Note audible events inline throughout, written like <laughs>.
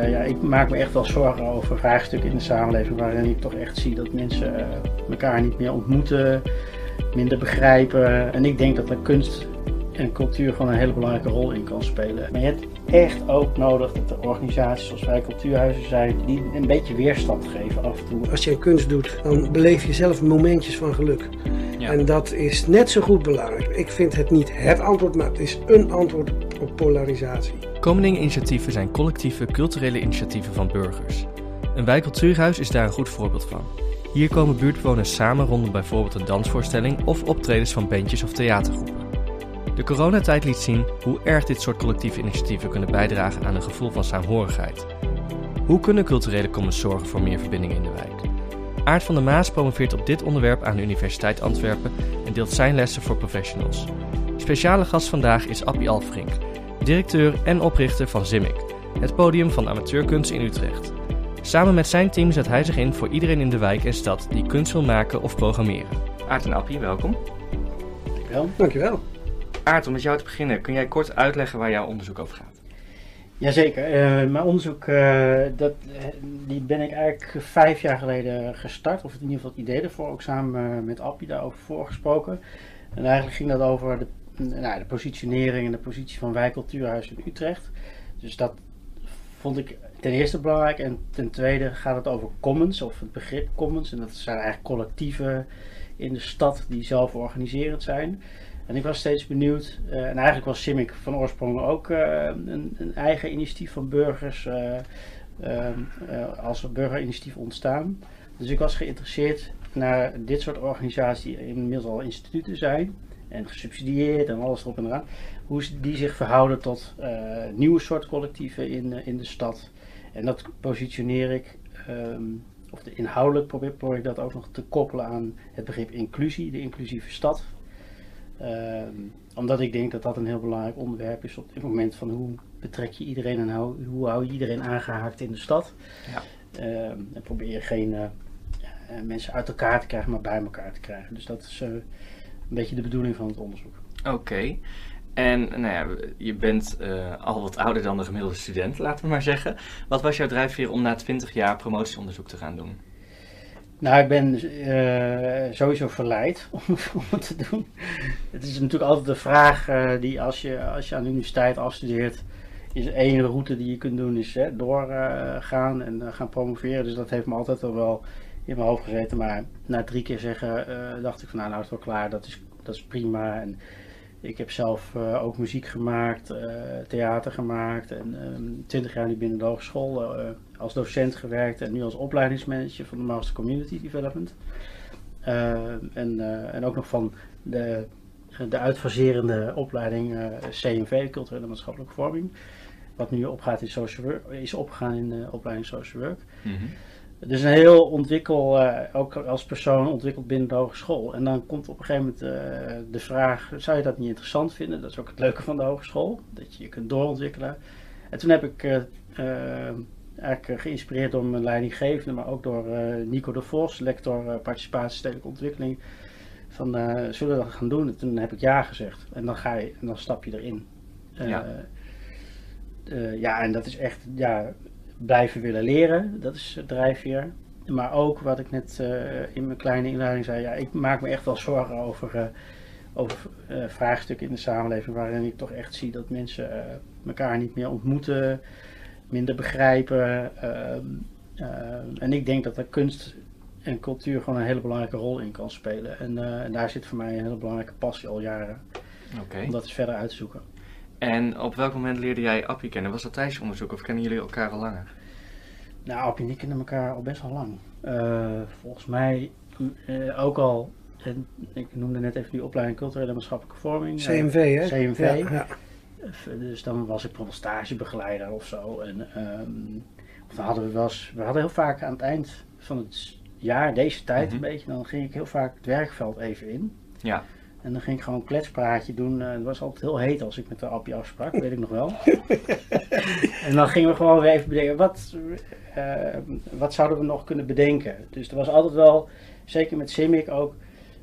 Ja, ja, ik maak me echt wel zorgen over vraagstukken in de samenleving waarin ik toch echt zie dat mensen uh, elkaar niet meer ontmoeten, minder begrijpen. En ik denk dat er kunst en cultuur gewoon een hele belangrijke rol in kan spelen. Maar je hebt echt ook nodig dat er organisaties zoals wij cultuurhuizen zijn die een beetje weerstand geven af en toe. Als je kunst doet, dan beleef je zelf momentjes van geluk. Ja. En dat is net zo goed belangrijk. Ik vind het niet het antwoord, maar het is een antwoord op polarisatie. Komeling-initiatieven zijn collectieve culturele initiatieven van burgers. Een wijkcultuurhuis is daar een goed voorbeeld van. Hier komen buurtbewoners samen rondom bijvoorbeeld een dansvoorstelling of optredens van bandjes of theatergroepen. De coronatijd liet zien hoe erg dit soort collectieve initiatieven kunnen bijdragen aan een gevoel van saamhorigheid. Hoe kunnen culturele commons zorgen voor meer verbinding in de wijk? Aart van der Maas promoveert op dit onderwerp aan de Universiteit Antwerpen en deelt zijn lessen voor professionals. Speciale gast vandaag is Appie Alfrink, directeur en oprichter van Zimmick, het podium van amateurkunst in Utrecht. Samen met zijn team zet hij zich in voor iedereen in de wijk en stad die kunst wil maken of programmeren. Aart en Appie, welkom. Dankjewel. Dankjewel. Aart, om met jou te beginnen, kun jij kort uitleggen waar jouw onderzoek over gaat? Jazeker. Uh, mijn onderzoek, uh, dat, die ben ik eigenlijk vijf jaar geleden gestart. Of in ieder geval het idee ervoor, ook samen met Appie daarover voorgesproken. En eigenlijk ging dat over de, nou, de positionering en de positie van wijkcultuurhuis in Utrecht. Dus dat vond ik ten eerste belangrijk. En ten tweede gaat het over commons, of het begrip commons. En dat zijn eigenlijk collectieven in de stad die zelf organiserend zijn. En ik was steeds benieuwd, uh, en eigenlijk was Simic van oorsprong ook uh, een, een, eigen initiatief van burgers, uh, als burgerinitiatief ontstaan. Dus ik was geïnteresseerd naar dit soort organisaties die inmiddels al instituten zijn en gesubsidieerd en alles erop en eraan. Hoe die zich verhouden tot nieuwe soort collectieven in, in de stad. En dat positioneer ik, um, of de inhoudelijk probeer, probeer ik dat ook nog te koppelen aan het begrip inclusie, de inclusieve stad Ehm, omdat ik denk dat dat een heel belangrijk onderwerp is op dit moment van hoe betrek je iedereen en hoe, hoe hou je iedereen aangehaakt in de stad. Ja. Ehm, en probeer je geen uh, mensen uit elkaar te krijgen, maar bij elkaar te krijgen. Dus dat is een beetje de bedoeling van het onderzoek. Oké. En nou ja, je bent uh, al wat ouder dan de gemiddelde student, laten we maar zeggen. Wat was jouw drijfveer om na 20 jaar promotieonderzoek te gaan doen? Nou, ik ben uh, sowieso verleid om, <laughs> om, het te doen. Het is natuurlijk altijd de vraag uh, die als je, als je aan de universiteit afstudeert, is één route die je kunt doen, is hè, doorgaan en gaan promoveren. Dus dat heeft me altijd al wel in mijn hoofd gezeten. Maar na drie keer zeggen, dacht ik van nou, nou is het wel klaar, dat is, dat is prima. En ik heb zelf ook muziek gemaakt, theater gemaakt en ehm, twintig jaar nu binnen de hogeschool als docent gewerkt en nu als opleidingsmanager van de Master Community Development. En, en ook nog van de, de uitfaserende opleiding eh, CMV, Culturele Maatschappelijke Vorming. Wat nu opgaat in social work, is opgegaan in de opleiding Social Work. -hmm. Dus een heel ontwikkel, ook als persoon ontwikkeld binnen de hogeschool. En dan komt op een gegeven moment de vraag, zou je dat niet interessant vinden? Dat is ook het leuke van de hogeschool, dat je je kunt doorontwikkelen. En toen heb ik eigenlijk eh, geïnspireerd door mijn leidinggevende, maar ook door uh, Nico de Vos, lector uh, participatie stedelijke ontwikkeling. Van uh, zullen we dat gaan doen? En toen heb ik ja gezegd. En dan ga je en dan stap je erin. ja. ja, en dat is echt ja, blijven willen leren. Dat is het drijfveer. Maar ook wat ik net in mijn kleine inleiding zei, ja, ik maak me echt wel zorgen over, over vraagstukken in de samenleving waarin ik toch echt zie dat mensen elkaar niet meer ontmoeten minder begrijpen. Ehm, ehm, en ik denk dat er kunst en cultuur gewoon een hele belangrijke rol in kan spelen. En, eh, en daar zit voor mij een hele belangrijke passie al jaren. Om dat eens verder uit te zoeken. En op welk moment leerde jij Appie kennen? Was dat tijdens je onderzoek of kennen jullie elkaar al langer? Nou, Appie en ik kennen elkaar al best wel lang. Uh, volgens mij uh, ook al, en ik noemde net even die opleiding culturele en maatschappelijke vorming. CMV, hè? CMV. Ja, ja. Dus dan was ik bijvoorbeeld stagebegeleider of zo. En um, dan hadden we wel eens, we hadden heel vaak aan het eind van het jaar, deze tijd mm een beetje, dan ging ik heel vaak het werkveld even in. Ja. En dan ging ik gewoon een kletspraatje doen. Uh, het was altijd heel heet als ik met de appje afsprak, weet ik nog wel. <laughs> en dan gingen we gewoon weer even bedenken, wat, uh, wat zouden we nog kunnen bedenken? Dus er was altijd wel, zeker met Simic ook,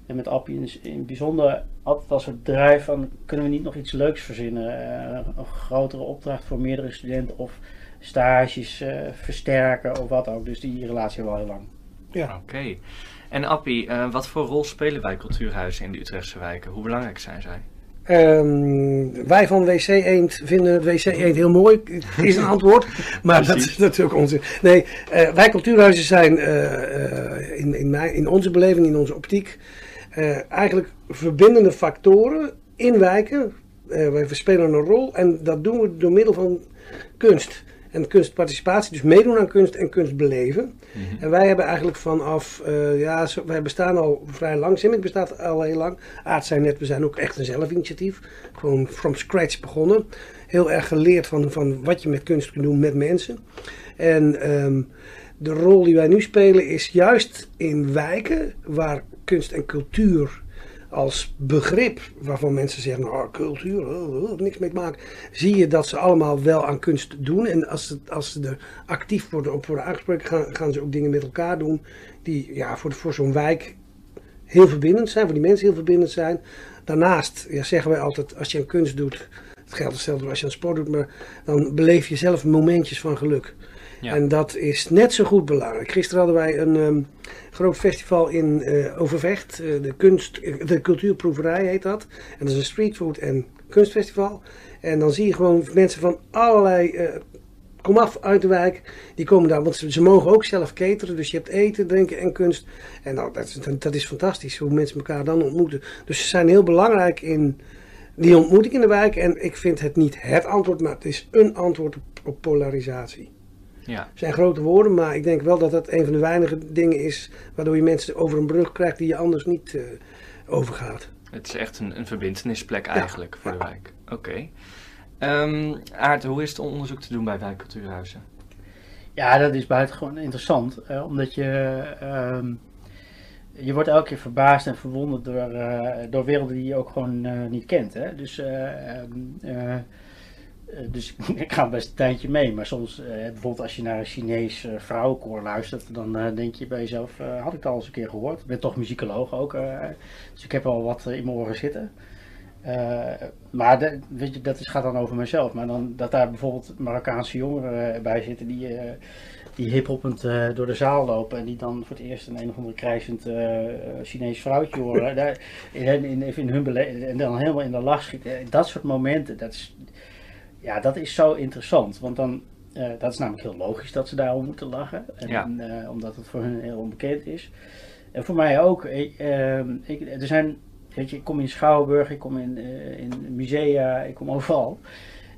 en met Appie in, in het bijzonder altijd als het drijf van kunnen we niet nog iets leuks verzinnen. Uh, een grotere opdracht voor meerdere studenten of stages versterken of wat ook. Dus die relatie hebben we al heel lang. Ja. Oké. En Appie, wat voor rol spelen wij cultuurhuizen in de Utrechtse wijken? Hoe belangrijk zijn zij? Um, wij van WC Eend vinden het WC Eend heel mooi. Is een antwoord. <laughs> Maar dat is natuurlijk onze. Nee, uh, wij cultuurhuizen zijn uh, in, in, mijn, in onze beleving, in onze optiek, eigenlijk verbindende factoren in wijken. wij spelen een rol en dat doen we door middel van kunst en kunstparticipatie, dus meedoen aan kunst en kunst beleven. Mhm. En wij hebben eigenlijk vanaf, uh, ja, wij bestaan al vrij lang. Simic bestaat al heel lang. Aard zijn net, we zijn ook echt een zelfinitiatief. Gewoon from scratch begonnen. Heel erg geleerd van, van wat je met kunst kunt doen met mensen. En um, de rol die wij nu spelen is juist in wijken waar kunst en cultuur als begrip waarvan mensen zeggen, nou, cultuur, oh, oh, niks mee te maken, zie je dat ze allemaal wel aan kunst doen. En als ze, als ze er actief worden, op worden aangesproken, gaan, gaan ze ook dingen met elkaar doen die ja, voor, voor zo'n wijk heel verbindend zijn, voor die mensen heel verbindend zijn. Daarnaast ja, zeggen wij altijd, als je aan kunst doet, het geldt hetzelfde als je aan sport doet, maar dan beleef je zelf momentjes van geluk. En dat is net zo goed belangrijk. Gisteren hadden wij een um, groot festival in uh, Overvecht. Uh, de, kunst, de cultuurproeverij heet dat. En dat is een streetfood en kunstfestival. En dan zie je gewoon mensen van allerlei uh, komaf uit de wijk. Die komen daar, want ze, mogen ook zelf cateren. Dus je hebt eten, drinken en kunst. En nou, dat, is, dat is fantastisch hoe mensen elkaar dan ontmoeten. Dus ze zijn heel belangrijk in die ontmoeting in de wijk. En ik vind het niet het antwoord, maar het is een antwoord op polarisatie. Ja. zijn grote woorden, maar ik denk wel dat dat een van de weinige dingen is waardoor je mensen over een brug krijgt die je anders niet uh, overgaat. Het is echt een, een verbindenisplek eigenlijk voor de wijk. Oké. Okay. Um, Aart, hoe is het om onderzoek te doen bij wijkcultuurhuizen? Ja, dat is buitengewoon interessant, uh, omdat je. Uh, je wordt elke keer verbaasd en verwonderd door, uh, door werelden die je ook gewoon niet kent. Hè? Dus ehm, eh, dus <laughs> ik ga best een tijdje mee. Maar soms, eh, bijvoorbeeld als je naar een Chinees uh, vrouwenkoor luistert, dan denk je bij jezelf, had ik het al eens een keer gehoord. Ik ben toch muzikoloog ook, dus ik heb al wat in mijn oren zitten. maar weet je, dat is, gaat dan over mezelf. Maar dan, dat daar bijvoorbeeld Marokkaanse jongeren bij zitten die, die hiphoppend door de zaal lopen. En die dan voor het eerst een een of andere krijzend Chinees vrouwtje horen. <laughs> daar, in, in, in hun en dan helemaal in de lach schieten. Dat soort momenten, dat is, ja, dat is zo interessant. Want dan, uh, dat is namelijk heel logisch dat ze daarom moeten lachen. En, uh, omdat het voor hen heel onbekend is. En voor mij ook. Ik, uh, ik, er zijn, weet je, ik kom in Schouwburg, ik kom in, in musea, ik kom overal.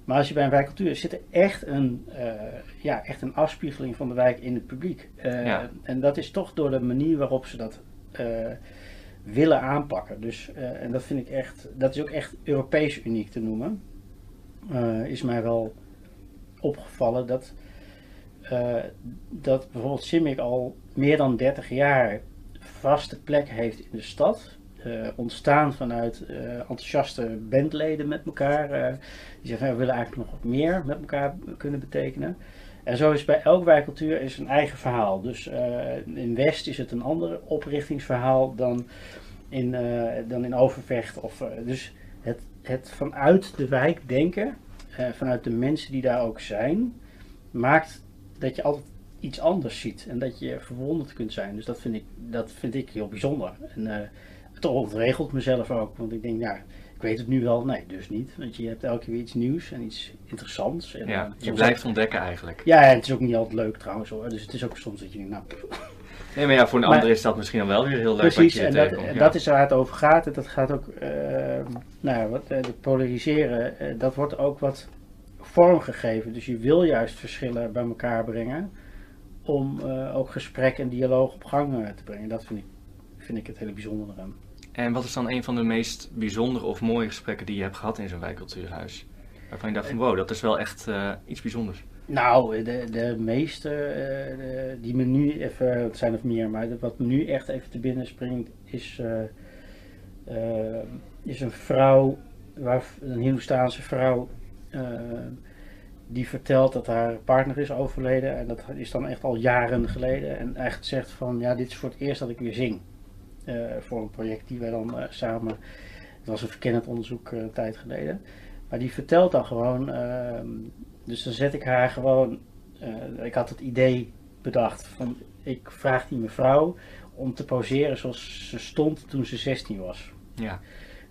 Maar als je bij een wijkcultuur zit er echt een, ja, echt een afspiegeling van de wijk in het publiek. Ja. En dat is toch door de manier waarop ze dat willen aanpakken. Dus, en dat vind ik echt, dat is ook echt Europees uniek te noemen uh, is mij wel opgevallen dat, uh, dat bijvoorbeeld Simic al meer dan 30 jaar vaste plek heeft in de stad. Uh, ontstaan vanuit enthousiaste bandleden met elkaar. die zeggen, we willen eigenlijk nog wat meer met elkaar kunnen betekenen. En zo is bij elk wijkcultuur is een eigen verhaal. Dus in West is het een ander oprichtingsverhaal dan in, dan in Overvecht. Of, dus het, het vanuit de wijk denken, uh, vanuit de mensen die daar ook zijn, maakt dat je altijd iets anders ziet en dat je verwonderd kunt zijn. Dus dat vind ik, dat vind ik heel bijzonder. En uh, het ontregelt mezelf ook, want ik denk, ja, ik weet het nu wel, nee, dus niet. Want je hebt elke keer iets nieuws en iets interessants. En, ja, je blijft ontdekken eigenlijk. Ja, het is ook niet altijd leuk trouwens hoor. Dus het is ook soms dat je denkt, nou, Nee, maar ja, voor een ander is dat misschien dan wel weer heel leuk. Precies, en, dat, en dat, is waar het over gaat. En dat gaat ook, uh, nou, wat, uh, de polariseren, uh, dat wordt ook wat vormgegeven. Dus je wil juist verschillen bij elkaar brengen. Om ook gesprek en dialoog op gang te brengen. Dat vind ik, vind ik het hele bijzondere aan. En wat is dan een van de meest bijzondere of mooie gesprekken die je hebt gehad in zo'n wijkcultuurhuis? Waarvan je dacht van wow, dat is wel echt iets bijzonders. Nou, de, de meeste de, die me nu even, het zijn er meer, maar wat me nu echt even te binnen springt, is, uh, uh, is een vrouw, waar, een Hindoestaanse vrouw, die vertelt dat haar partner is overleden. En dat is dan echt al jaren geleden. En echt zegt van, ja, dit is voor het eerst dat ik weer zing. voor een project die wij dan samen, het was een verkennend onderzoek een tijd geleden. Maar die vertelt dan gewoon ehm, dus dan zet ik haar gewoon eh, ik had het idee bedacht van ik vraag die mevrouw om te poseren zoals ze stond toen ze 16 was. Ja.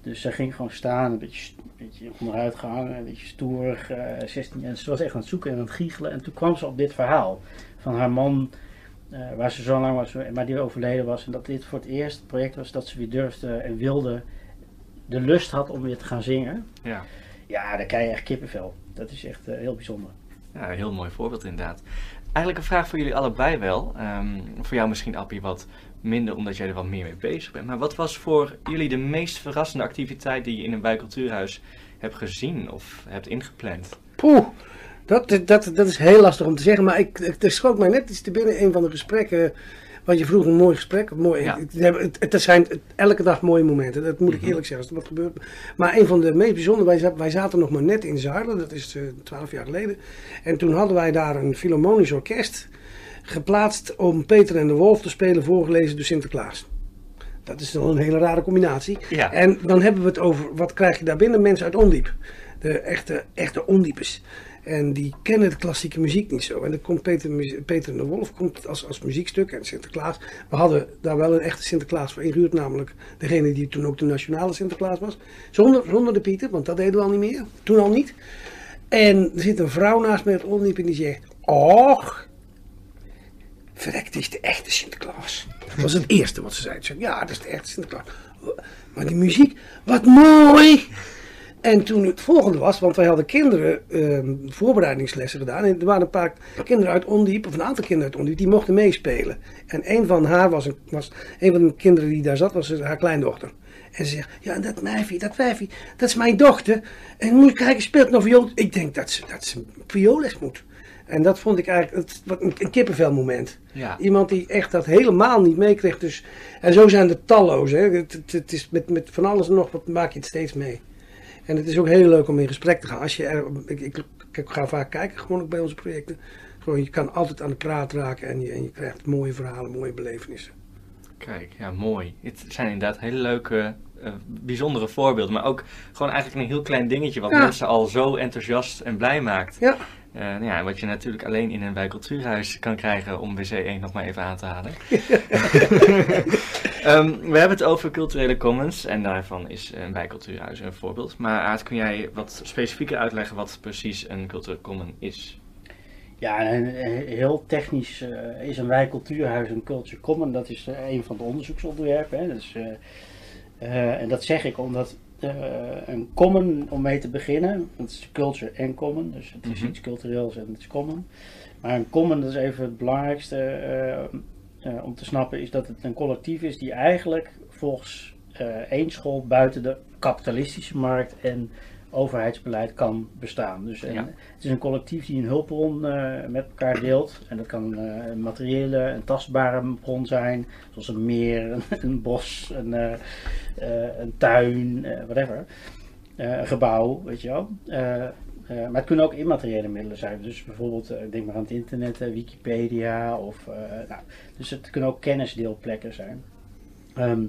Dus ze ging gewoon staan, een beetje, een beetje onderuit gehangen, een beetje stoerig, eh 16. En ze was echt aan het zoeken en aan het giechelen. En toen kwam ze op dit verhaal van haar man, eh, waar ze zo lang was, maar die overleden was. En dat dit voor het eerst het project was dat ze weer durfde en wilde, de lust had om weer te gaan zingen. Ja. Ja, daar krijg je echt kippenvel. Dat is echt eh, heel bijzonder. Ja, een heel mooi voorbeeld inderdaad. Eigenlijk een vraag voor jullie allebei wel. Ehm, voor jou misschien Appie wat minder, omdat jij er wat meer mee bezig bent. Maar wat was voor jullie de meest verrassende activiteit die je in een wijkcultuurhuis hebt gezien of hebt ingepland? Poeh, dat, dat, dat is heel lastig om te zeggen. Maar ik, ik, er schoot mij net iets te binnen een van de gesprekken. Want je vroeg een mooi gesprek. Mooi, Ja. het, het, zijn elke dag mooie momenten. Dat moet ik Mhm. eerlijk zeggen. Als er wat gebeurt. Maar een van de meest bijzondere. Wij, wij zaten nog maar net in Zuiden. Dat is eh, twaalf jaar geleden. En toen hadden wij daar een Philharmonisch orkest. Geplaatst om Peter en de Wolf te spelen. Voorgelezen door Sinterklaas. Dat is wel een hele rare combinatie. Ja. En dan hebben we het over, wat krijg je daar binnen? Mensen uit Ondiep. De echte, echte Ondiepers. En die kennen de klassieke muziek niet zo. En dan komt Peter, de Wolf komt als, als muziekstuk en Sinterklaas. We hadden daar wel een echte Sinterklaas voor ingehuurd. Namelijk degene die toen ook de nationale Sinterklaas was. Zonder, zonder de Pieter, want dat deden we al niet meer. Toen al niet. En er zit een vrouw naast mij uit Ondiep en die zegt... Och, verrekt, het is de echte Sinterklaas. Dat was het eerste wat ze zei. Ze zei, ja, dat is de echte Sinterklaas. Maar die muziek, wat mooi! En toen het volgende was, want wij hadden kinderen ehm, voorbereidingslessen gedaan. En er waren een paar kinderen uit Ondiep, of een aantal kinderen uit Ondiep, die mochten meespelen. En een van haar was, een, was een van de kinderen die daar zat, was haar kleindochter. En ze zegt, ja, dat meisje, dat wijfje, dat is mijn dochter. En moet je kijken, speelt nog viool. Ik denk dat ze, dat ze moet. En dat vond ik eigenlijk het, wat een, een kippenvelmoment. Ja. Iemand die echt dat helemaal niet meekreeg. Dus, en zo zijn er talloze. Hè. Het, het, het is met, met van alles en nog wat maak je het steeds mee. En het is ook heel leuk om in gesprek te gaan. Als je ik, ik, ik ga vaak kijken, gewoon ook bij onze projecten. Gewoon, je kan altijd aan de praat raken en je, en je krijgt mooie verhalen, mooie belevenissen. Kijk, ja, mooi. Het zijn inderdaad hele leuke, eh, bijzondere voorbeelden. Maar ook gewoon eigenlijk een heel klein dingetje wat Ja. mensen al zo enthousiast en blij maakt. Ja. Eh, nou ja, wat je natuurlijk alleen in een wijkcultuurhuis kan krijgen om WC1 nog maar even aan te halen. <laughs> Ehm, we hebben het over culturele commons en daarvan is een wijkcultuurhuis een voorbeeld. Maar Aad, kun jij wat specifieker uitleggen wat precies een culturele common is? Ja, en heel technisch eh, is een wijkcultuurhuis een culture common. Dat is een van de onderzoeksonderwerpen. Hè. Dus, eh, eh, en dat zeg ik omdat eh, een common, om mee te beginnen, dat is culture en common. Dus het is Mhm. iets cultureels en het is common. Maar een common, dat is even het belangrijkste eh, eh, om te snappen, is dat het een collectief is die eigenlijk volgens eh, één school buiten de kapitalistische markt en overheidsbeleid kan bestaan. Dus Ja. het is een collectief die een hulpbron eh, met elkaar deelt. En dat kan eh, een materiële, een tastbare bron zijn, zoals een meer, een, <laughs> een bos, een, eh, een tuin, whatever. Een gebouw, weet je wel. Maar het kunnen ook immateriële middelen zijn. Dus bijvoorbeeld, denk maar aan het internet, Wikipedia. Of, nou, dus het kunnen ook kennisdeelplekken zijn. Ehm,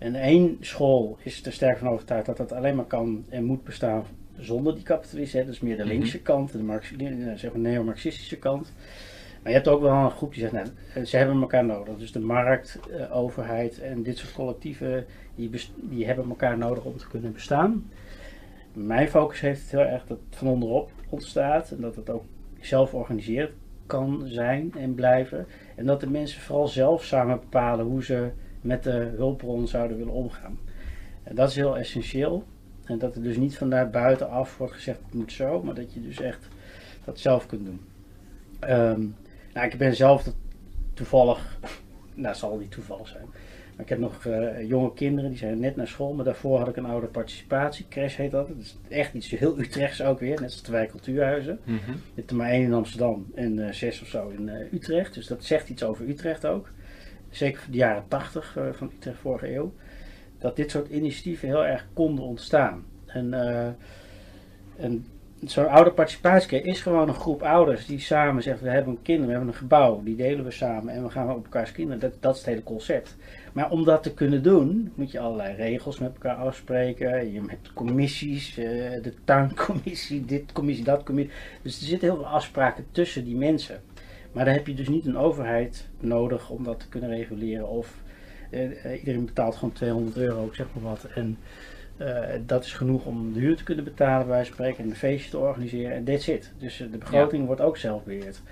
en één school is er sterk van overtuigd dat dat alleen maar kan en moet bestaan zonder die kapitalisme. Dus meer de Mhm. linkse kant, de Marx, eh, zeg maar neo-marxistische kant. Maar je hebt ook wel een groep die zegt, nou, eh, ze hebben elkaar nodig. Dus de markt, eh, overheid en dit soort collectieven, die, die hebben elkaar nodig om te kunnen bestaan. Mijn focus heeft het heel erg dat het van onderop ontstaat en dat het ook zelf georganiseerd kan zijn en blijven. En dat de mensen vooral zelf samen bepalen hoe ze met de hulpbron zouden willen omgaan. En dat is heel essentieel. En dat er dus niet vanuit buitenaf wordt gezegd het moet zo, maar dat je dus echt dat zelf kunt doen. Ehm, nou, ik ben zelf toevallig, <laughs> nou zal niet toevallig zijn, maar ik heb nog eh, jonge kinderen die zijn net naar school, maar daarvoor had ik een oude participatiecrash heet dat. Dat is echt iets heel Utrechts ook weer, net als wijk cultuurhuizen. Mhm. Je hebt er maar één in Amsterdam en eh, zes of zo in eh, Utrecht. Dus dat zegt iets over Utrecht ook. Zeker de jaren tachtig eh, van Utrecht vorige eeuw. Dat dit soort initiatieven heel erg konden ontstaan. En, eh, en zo'n ouderparticipatiecare is gewoon een groep ouders die samen zeggen: we hebben een kind, we hebben een gebouw, die delen we samen en we gaan op elkaars kinderen. Dat, dat is het hele concept. Maar om dat te kunnen doen, moet je allerlei regels met elkaar afspreken. Je hebt commissies, uh, de tuincommissie, dit commissie, dat commissie. Dus er zitten heel veel afspraken tussen die mensen. Maar dan heb je dus niet een overheid nodig om dat te kunnen reguleren. Of uh, iedereen betaalt gewoon 200 euro, zeg maar wat. En uh, dat is genoeg om de huur te kunnen betalen, bij spreken, en een feestje te organiseren. En that's it. Dus de begroting ja. wordt ook zelf beheerd.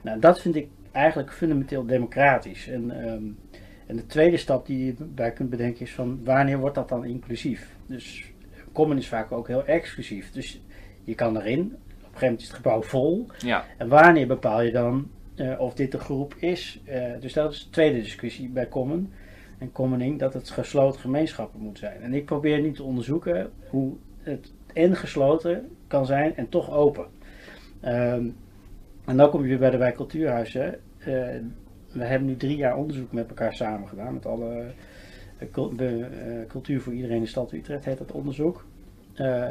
Nou, dat vind ik eigenlijk fundamenteel democratisch. En, um, en de tweede stap die je bij kunt bedenken is van wanneer wordt dat dan inclusief? Dus common is vaak ook heel exclusief. Dus je kan erin, op een gegeven moment is het gebouw vol. Ja. En wanneer bepaal je dan uh, of dit de groep is? Uh, dus dat is de tweede discussie bij common en commoning, dat het gesloten gemeenschappen moet zijn. En ik probeer nu te onderzoeken hoe het en gesloten kan zijn en toch open. Um, en dan kom je weer bij de wijk cultuurhuizen. Uh, we hebben nu drie jaar onderzoek met elkaar samen gedaan. Met alle cultuur voor iedereen in de stad Utrecht heet dat onderzoek.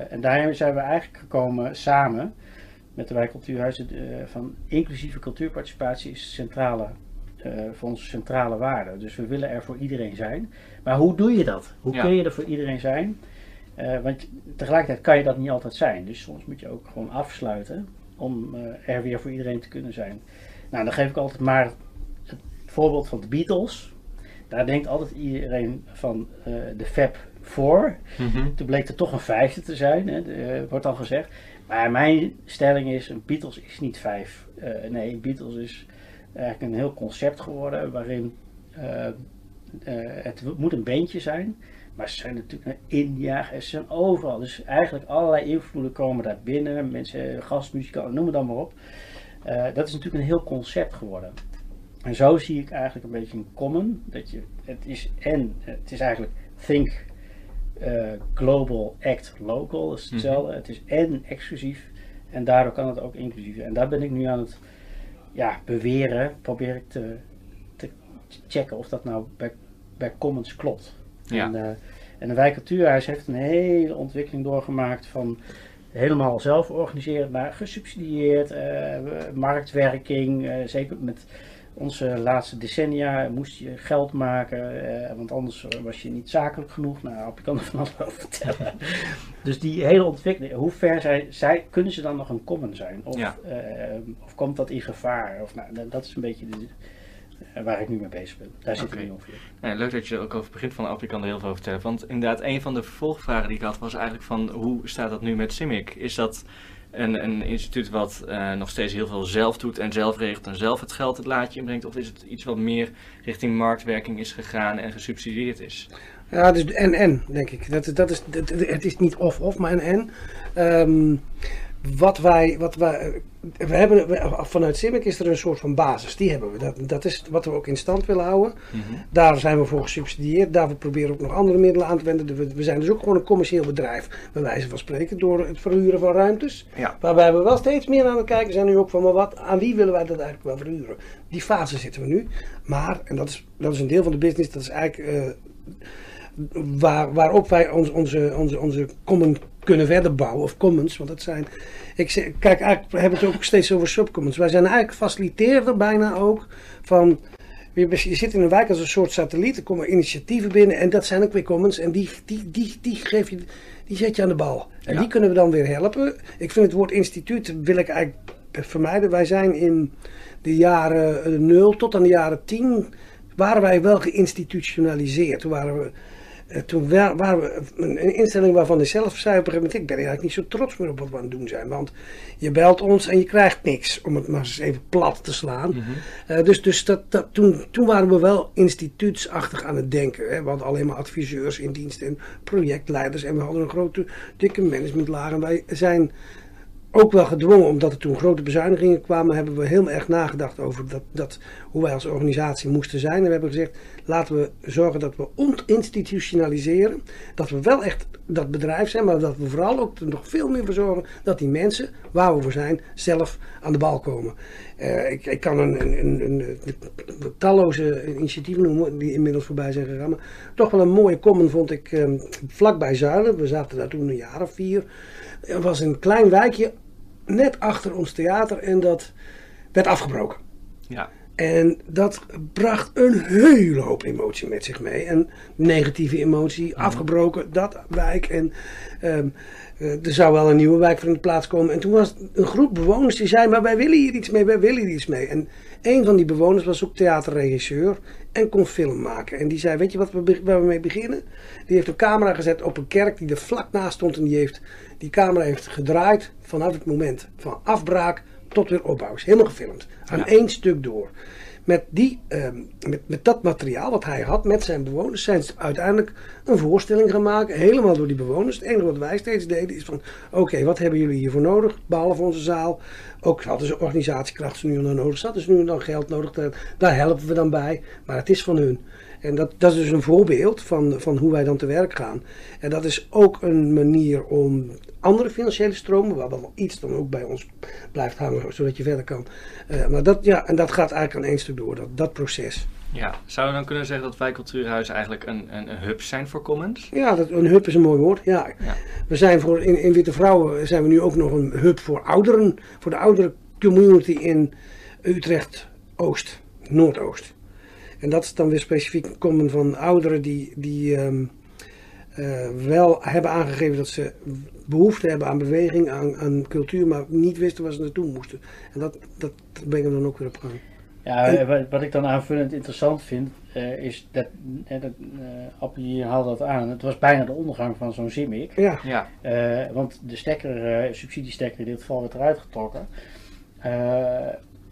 En daarin zijn we eigenlijk gekomen samen met de wijk cultuurhuizen van inclusieve cultuurparticipatie is centrale uh, voor onze centrale waarden. Dus we willen er voor iedereen zijn. Maar hoe doe je dat? Hoe ja. kun je er voor iedereen zijn? Uh, want tegelijkertijd kan je dat niet altijd zijn. Dus soms moet je ook gewoon afsluiten om uh, er weer voor iedereen te kunnen zijn. Nou, dan geef ik altijd maar het voorbeeld van de Beatles. Daar denkt altijd iedereen van de Fab Four. Mm -hmm. Toen bleek er toch een vijfde te zijn, hè, de, wordt dan gezegd. Maar mijn stelling is, een Beatles is niet vijf. nee, een Beatles is eigenlijk een heel concept geworden waarin uh, uh, het moet een beentje zijn. Maar ze zijn natuurlijk naar India, ze zijn overal. Dus eigenlijk allerlei invloeden komen daar binnen. Mensen, gastmuzikanten, noem het dan maar op. Uh, dat is natuurlijk een heel concept geworden. En zo zie ik eigenlijk een beetje een common. Dat je, het is en, het is eigenlijk think global, act local. Is hetzelfde. Mm -hmm. Het is en exclusief. En daardoor kan het ook inclusief. En daar ben ik nu aan het ja, beweren, probeer ik te, te checken of dat nou bij, bij Commons klopt. Ja. En, uh, en de Wijk Cultuurhuis heeft een hele ontwikkeling doorgemaakt van helemaal zelf organiseren naar gesubsidieerd, uh, marktwerking, zeker met onze laatste decennia moest je geld maken, uh, want anders was je niet zakelijk genoeg. Nou, ik kan er van alles over vertellen. <laughs> dus die hele ontwikkeling, hoe ver zij, zij, kunnen ze dan nog een common zijn? Of, ja. uh, of komt dat in gevaar? Of, nou, dat is een beetje de, uh, waar ik nu mee bezig ben. Daar zit ik nu ongeveer. Ja, leuk dat je er ook over begint van af. Je kan er heel veel over vertellen. Want inderdaad, een van de vervolgvragen die ik had was eigenlijk van hoe staat dat nu met CIMIC? Is dat een, een instituut wat uh, nog steeds heel veel zelf doet en zelf regelt en zelf het geld het laadje inbrengt? Of is het iets wat meer richting marktwerking is gegaan en gesubsidieerd is? Ja, dus en-en, denk ik. Dat, dat is, het is niet of-of, maar en-en. Wat wij, wat wij, we hebben, vanuit CIMIC is er een soort van basis, die hebben we. Dat, dat is wat we ook in stand willen houden. Mm -hmm. Daar zijn we voor gesubsidieerd, daar we proberen ook nog andere middelen aan te wenden. We, we zijn dus ook gewoon een commercieel bedrijf, bij wijze van spreken, door het verhuren van ruimtes. Ja. Waarbij we wel steeds meer aan het kijken zijn nu ook van, maar wat, aan wie willen wij dat eigenlijk wel verhuren? Die fase zitten we nu. Maar, en dat is, dat is een deel van de business, dat is eigenlijk... Uh, Waar, waarop wij ons, onze, onze, onze common kunnen verder bouwen, of commons, want dat zijn. Ik zeg, kijk, eigenlijk we hebben het ook steeds over subcommons. Wij zijn eigenlijk faciliteerder bijna ook van. Je, je zit in een wijk als een soort satelliet, er komen initiatieven binnen en dat zijn ook weer commons en die, die, die, die, geef je, die zet je aan de bal. En Ja. die kunnen we dan weer helpen. Ik vind het woord instituut wil ik eigenlijk vermijden. Wij zijn in de jaren 0 tot aan de jaren 10 waren wij wel geïnstitutionaliseerd. Toen waren we toen wa waren we een instelling waarvan ik zelf zei op een gegeven moment, ik ben eigenlijk niet zo trots meer op wat we aan het doen zijn. Want je belt ons en je krijgt niks, om het maar eens even plat te slaan. Mm -hmm. uh, dus dus dat, dat, toen, toen waren we wel instituutsachtig aan het denken. Hè. We hadden alleen maar adviseurs in dienst en projectleiders en we hadden een grote, dikke managementlaag. En wij zijn ook wel gedwongen, omdat er toen grote bezuinigingen kwamen, hebben we heel erg nagedacht over dat, dat, hoe wij als organisatie moesten zijn. En we hebben gezegd, laten we zorgen dat we ontinstitutionaliseren. Dat we wel echt dat bedrijf zijn, maar dat we vooral ook er nog veel meer voor zorgen dat die mensen, waar we voor zijn, zelf aan de bal komen. Eh, ik, ik kan een, een, een, een- talloze initiatieven noemen die inmiddels voorbij zijn gegaan. Maar toch wel een mooie common vond ik eh, vlakbij Zuilen. We zaten daar toen een jaar of vier. Er was een klein wijkje net achter ons theater en dat werd afgebroken. Ja. En dat bracht een hele hoop emotie met zich mee. Een negatieve emotie, afgebroken, dat wijk. En ehm, eh, er zou wel een nieuwe wijk voor in de plaats komen. En toen was een groep bewoners die zei, maar wij willen hier iets mee, wij willen hier iets mee. En een van die bewoners was ook theaterregisseur en kon film maken. En die zei, weet je wat we, waar we mee beginnen? Die heeft een camera gezet op een kerk die er vlak naast stond. En die heeft die camera heeft gedraaid vanaf het moment van afbraak tot weer opbouw. Is helemaal gefilmd. Aan Ja. één stuk door. Met, die, ehm, met, met dat materiaal wat hij had met zijn bewoners zijn ze uiteindelijk een voorstelling gaan maken. Helemaal door die bewoners. Het enige wat wij steeds deden is van oké, wat hebben jullie hiervoor nodig? Behalve onze zaal. Ook hadden ze organisatiekracht ze nu en dan nodig. Ze hadden ze nu en dan geld nodig. Daar helpen we dan bij. Maar het is van hun. En dat, dat is dus een voorbeeld van, van hoe wij dan te werk gaan. En dat is ook een manier om andere financiële stromen, waar wel iets dan ook bij ons blijft hangen, zodat je verder kan. Eh, maar dat, ja, en dat gaat eigenlijk aan één stuk door, dat, dat proces. ja. Zouden we dan kunnen zeggen dat wij cultuurhuizen eigenlijk een, een, een hub zijn voor Commons? Ja, dat, een hub is een mooi woord. Ja. Ja. We zijn voor, in, in Witte Vrouwen zijn we nu ook nog een hub voor ouderen, voor de oudere community in Utrecht-Oost, Noordoost. En dat is dan weer specifiek common van ouderen die, die ehm, eh, wel hebben aangegeven dat ze behoefte hebben aan beweging, aan, aan cultuur, maar niet wisten waar ze naartoe moesten. En dat, dat brengen we dan ook weer op gang. Ja, eh, wat, wat ik dan aanvullend interessant vind, eh, is dat, eh, dat eh, Appie haalde dat aan. Het was bijna de ondergang van zo'n Zimik. Ja, Ja. Eh, want de stekker, eh, subsidiestekker in dit geval, werd eruit getrokken.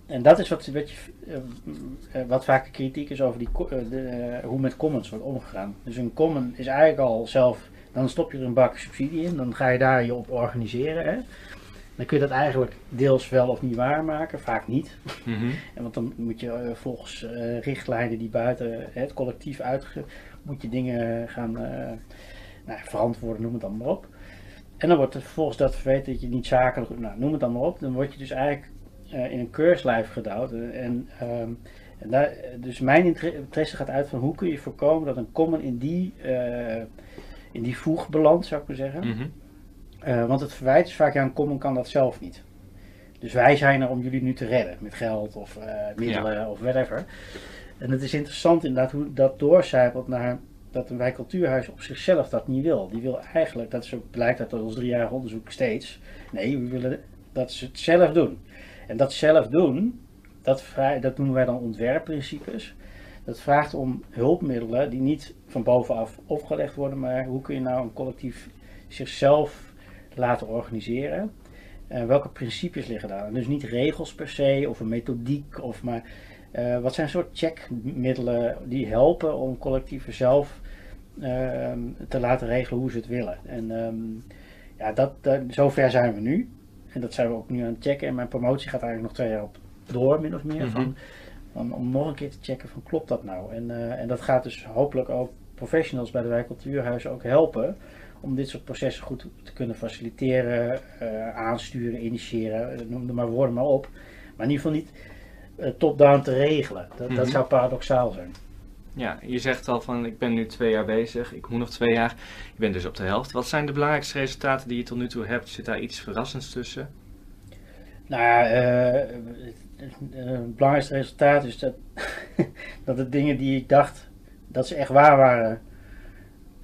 En dat is wat, wat, je, eh, eh, wat vaak de kritiek is over die, eh, de, hoe met commons wordt omgegaan. Dus een common is eigenlijk al zelf, dan stop je er een bak subsidie in, dan ga je daar je op organiseren. Hè? Dan kun je dat eigenlijk deels wel of niet waarmaken, vaak niet. Mhm. En want dan moet je volgens richtlijnen die buiten het collectief uitge... moet je dingen gaan nou, verantwoorden, noem het dan maar op. En dan wordt er vervolgens dat verweten dat je niet zakelijk... Nou, noem het dan maar op. Dan word je dus eigenlijk eh, in een keurslijf gedouwd. En, ehm, en daar, dus mijn inter- interesse gaat uit van hoe kun je voorkomen dat een common in die, eh, in die voeg belandt, zou ik maar zeggen. Mhm. Eh, want het verwijt is vaak, ja, een common kan dat zelf niet. Dus wij zijn er om jullie nu te redden met geld of eh, middelen of whatever. En het is interessant inderdaad hoe dat doorcijpelt naar dat een wijkcultuurhuis op zichzelf dat niet wil. Die wil eigenlijk, dat is ook, blijkt uit ons driejarig onderzoek steeds, nee, we willen dat ze het zelf doen. En dat zelf doen, dat, dat noemen wij dan ontwerpprincipes. Dat vraagt om hulpmiddelen die niet van bovenaf opgelegd worden, maar hoe kun je nou een collectief zichzelf laten organiseren. Welke principes liggen daar? Dus niet regels per se of een methodiek, of maar eh, wat zijn soort checkmiddelen die helpen om collectieven zelf ehm, te laten regelen hoe ze het willen. En ehm, ja, dat, zover zijn we nu. En dat zijn we ook nu aan het checken. En mijn promotie gaat eigenlijk nog twee jaar op door, min of meer. Mhm. van, van, om nog een keer te checken van klopt dat nou? En, eh, en dat gaat dus hopelijk ook professionals bij de Wijk Cultuurhuizen ook helpen om dit soort processen goed te kunnen faciliteren, eh, aansturen, initiëren, eh, noem er maar woorden maar op. Maar in ieder geval niet top-down te regelen. Dat, dat Mhm. zou paradoxaal zijn. Ja, je zegt al van ik ben nu twee jaar bezig, ik moet nog twee jaar. Je bent dus op de helft. Wat zijn de belangrijkste resultaten die je tot nu toe hebt? Zit daar iets verrassends tussen? Nou ja, eh, het, belangrijkste resultaat is dat, <laughs> dat de dingen die ik dacht dat ze echt waar waren,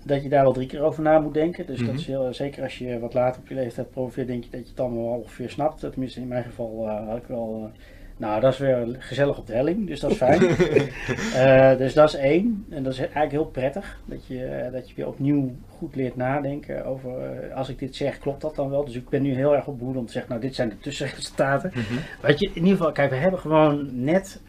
dat je daar wel drie keer over na moet denken. Dus dat Mhm. is heel, zeker als je wat later op je leeftijd promoveert, denk je dat je het allemaal wel ongeveer snapt. Tenminste, in mijn geval eh, had ik wel. eh, nou, dat is weer gezellig op de helling, dus dat is fijn. <laughs> Eh, dus dat is één. En dat is eigenlijk heel prettig. Dat je, eh, dat je weer opnieuw goed leert nadenken over, eh, als ik dit zeg, klopt dat dan wel? Dus ik ben nu heel erg op behoed om te zeggen, nou dit zijn de tussenresultaten. Wat je in ieder geval, kijk, we hebben gewoon net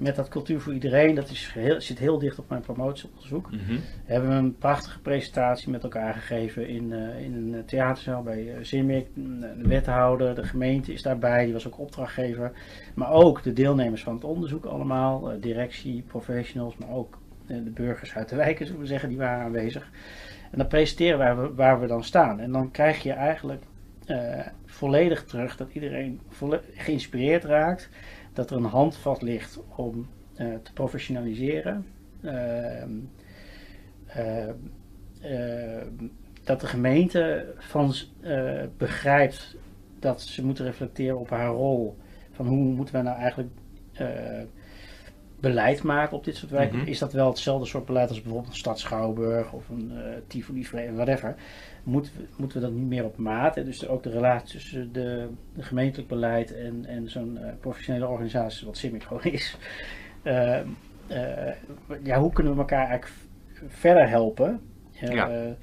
met dat cultuur voor iedereen, dat is heel, zit heel dicht op mijn promotieonderzoek. Mhm. Hebben we een prachtige presentatie met elkaar gegeven in, eh, in een theaterzaal bij uh. De wethouder, de gemeente is daarbij, die was ook opdrachtgever. Maar ook de deelnemers van het onderzoek allemaal, eh, directie, professionals, maar ook de burgers uit de wijken, zullen we zeggen, die waren aanwezig. En dan presenteren wij waar we dan staan. En dan krijg je eigenlijk volledig terug dat iedereen volle- geïnspireerd raakt. Dat er een handvat ligt om eh, te professionaliseren. Ehm, eh, eh, dat de gemeente van, begrijpt dat ze moeten reflecteren op haar rol. Van hoe moeten we nou eigenlijk beleid maken op dit soort wijken? Mhm. Is dat wel hetzelfde soort beleid als bijvoorbeeld een stad Schouwburg of een eh Tivoli, whatever? Moeten we, moeten we dat niet meer op maat? En dus ook de relatie tussen de, de gemeentelijk beleid en, en zo'n eh, professionele organisatie, wat gewoon <laughs> is. Eh, ja, hoe kunnen we elkaar eigenlijk verder helpen? Ja.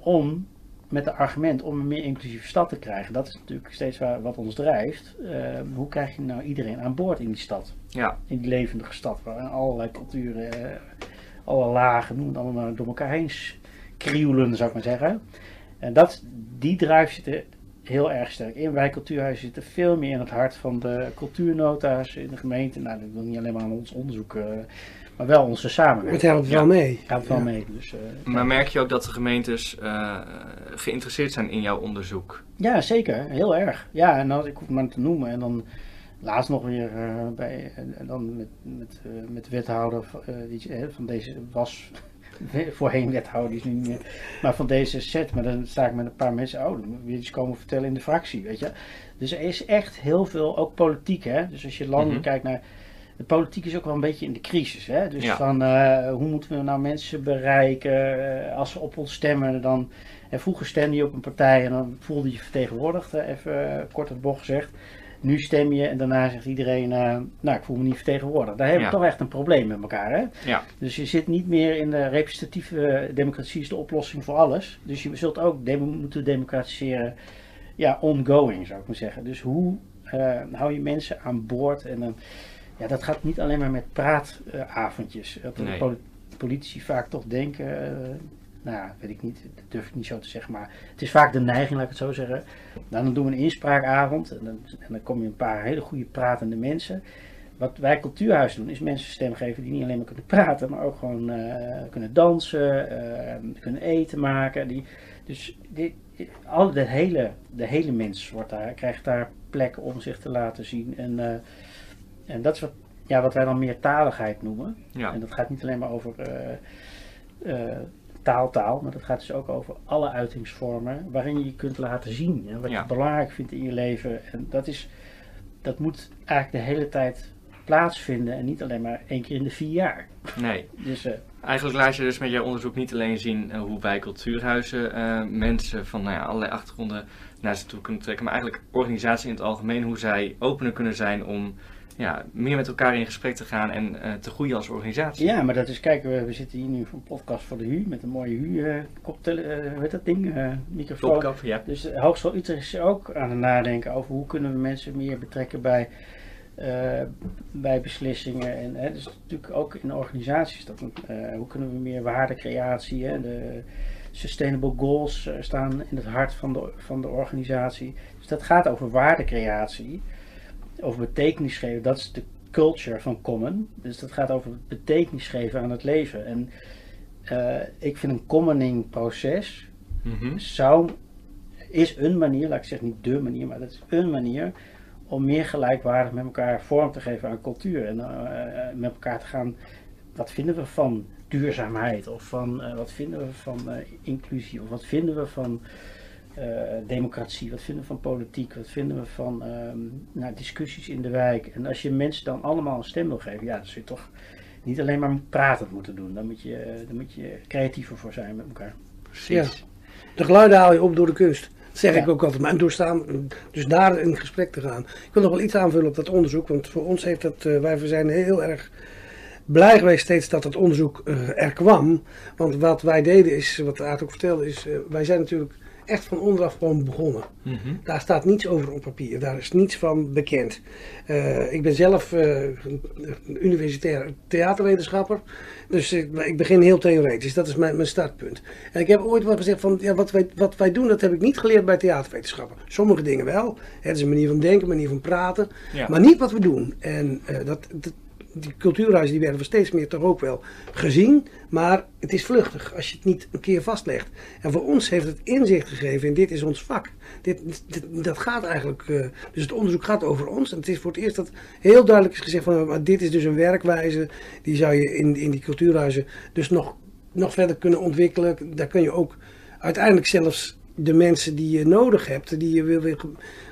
om met het argument om een meer inclusieve stad te krijgen. Dat is natuurlijk steeds waar, wat ons drijft. Hoe krijg je nou iedereen aan boord in die stad? Ja, In die levendige stad waar allerlei culturen, eh, alle lagen, noem het allemaal door elkaar heen krioelen, zou ik maar zeggen. En dat, die drive zit er heel erg sterk in. Wij cultuurhuizen zitten veel meer in het hart van de cultuurnota's in de gemeente. Nou, dat wil niet alleen maar aan ons onderzoek, eh, maar wel onze Het samenwerking. helpt wel mee. Gaat wel Ja. mee. Dus, eh, maar merk je ook dat de gemeentes eh, geïnteresseerd zijn in jouw onderzoek? Ja, zeker. Heel erg. Ja, en dan, ik hoef het maar te noemen. En dan laatst nog weer eh, bij, en, en dan met, met, eh, met de wethouder van, eh, die, eh, van deze was <laughs> voorheen wethouder, die is nu niet meer, maar van deze set. Maar dan sta ik met een paar mensen, oh, dan moet je iets komen vertellen in de fractie, weet je. Dus er is echt heel veel, ook politiek, hè. Dus als je landelijk Mhm. kijkt naar, de politiek is ook wel een beetje in de crisis, hè. Dus Ja. van, eh, hoe moeten we nou mensen bereiken eh, als ze op ons stemmen, dan... En vroeger stemde je op een partij en dan voelde je je vertegenwoordigd, even eh, kort het bocht gezegd. Nu stem je en daarna zegt iedereen, eh, nou ik voel me niet vertegenwoordigd. Daar hebben we Ja. toch echt een probleem met elkaar. Hè? Ja. Dus je zit niet meer in de representatieve democratie is de oplossing voor alles. Dus je zult ook moeten democratiseren, ja, ongoing zou ik maar zeggen. Dus hoe eh, hou je mensen aan boord? En dan, ja, dat gaat niet alleen maar met praatavondjes. Dat de Nee. politici vaak toch denken, eh, nou ja, weet ik niet, dat durf ik niet zo te zeggen, maar het is vaak de neiging, laat ik het zo zeggen. Dan doen we een inspraakavond en dan, en dan kom je een paar hele goede pratende mensen. Wat wij cultuurhuis doen, is mensen stem geven die niet alleen maar kunnen praten, maar ook gewoon eh, kunnen dansen, eh, kunnen eten maken. Die, dus die- al de, hele, de hele mens wordt daar, krijgt daar plek om zich te laten zien. En, eh, en dat is wat, ja, wat wij dan meertaligheid noemen. Ja. En dat gaat niet alleen maar over taal, taal, maar dat gaat dus ook over alle uitingsvormen waarin je je kunt laten zien. En wat Ja. je belangrijk vindt in je leven. En dat, is, dat moet eigenlijk de hele tijd plaatsvinden en niet alleen maar één keer in de vier jaar. Nee. Dus eh, Eigenlijk laat je dus met jouw onderzoek niet alleen zien eh, hoe wij cultuurhuizen eh, mensen van nou ja, allerlei achtergronden naar zich toe kunnen trekken, maar eigenlijk organisaties in het algemeen, hoe zij opener kunnen zijn om ja, meer met elkaar in gesprek te gaan en eh, te groeien als organisatie. ja, maar dat is, kijk, we, we zitten hier nu voor een podcast voor de HU met een mooie HU, eh koptele, eh, hoe heet dat ding, microfoon. Topkap, ja. Dus de Hogeschool Utrecht is ook aan het nadenken over hoe kunnen we mensen meer betrekken bij, bij beslissingen. En hè, dus natuurlijk ook in organisaties. Dat, hoe kunnen we meer waardecreatie, hè, de sustainable goals staan in het hart van de, van de organisatie. Dus dat gaat over waardecreatie, over betekenis geven. Dat is de culture van Common. Dus dat gaat over betekenis geven aan het leven. En eh, ik vind een commoning proces Mhm. zou, is een manier, laat ik zeggen niet de manier, maar dat is een manier om meer gelijkwaardig met elkaar vorm te geven aan cultuur. En eh, met elkaar te gaan, wat vinden we van duurzaamheid? Of van, eh, wat vinden we van eh, inclusie? Of wat vinden we van eh, democratie? Wat vinden we van politiek? Wat vinden we van ehm, nou, discussies in de wijk? En als je mensen dan allemaal een stem wil geven, ja, dan zul je toch niet alleen maar pratend moeten doen. Dan moet je, eh, dan moet je creatiever voor zijn met elkaar. Precies. De geluiden haal je op door de kunst. Dat zeg Ja. ik ook altijd. Maar doorstaan, dus daar in gesprek te gaan. Ik wil nog wel iets aanvullen op dat onderzoek. Want voor ons heeft dat, eh, wij zijn heel erg blij geweest steeds dat het onderzoek eh, er kwam. Want wat wij deden is, wat Aart ook vertelde, is eh, wij zijn natuurlijk echt van onderaf gewoon begonnen. Mhm. Daar staat niets over op papier. Daar is niets van bekend. Eh, ik ben zelf eh, een universitair theaterwetenschapper. Dus ik, ik begin heel theoretisch. Dat is mijn, mijn startpunt. En ik heb ooit wel gezegd van ja, wat, wij, wat wij doen, dat heb ik niet geleerd bij theaterwetenschappen. Sommige dingen wel. Het is een manier van denken, een manier van praten. Ja. Maar niet wat we doen. En eh, dat, dat, die cultuurhuizen die werden steeds meer toch ook wel gezien. Maar het is vluchtig als je het niet een keer vastlegt. En voor ons heeft het inzicht gegeven en dit is ons vak. Dit, dit- dat gaat eigenlijk, eh, dus het onderzoek gaat over ons. En het is voor het eerst dat heel duidelijk is gezegd van, maar dit is dus een werkwijze. Die zou je in, in die cultuurhuizen dus nog, nog verder kunnen ontwikkelen. Daar kun je ook uiteindelijk zelfs de mensen die je nodig hebt, die je wil,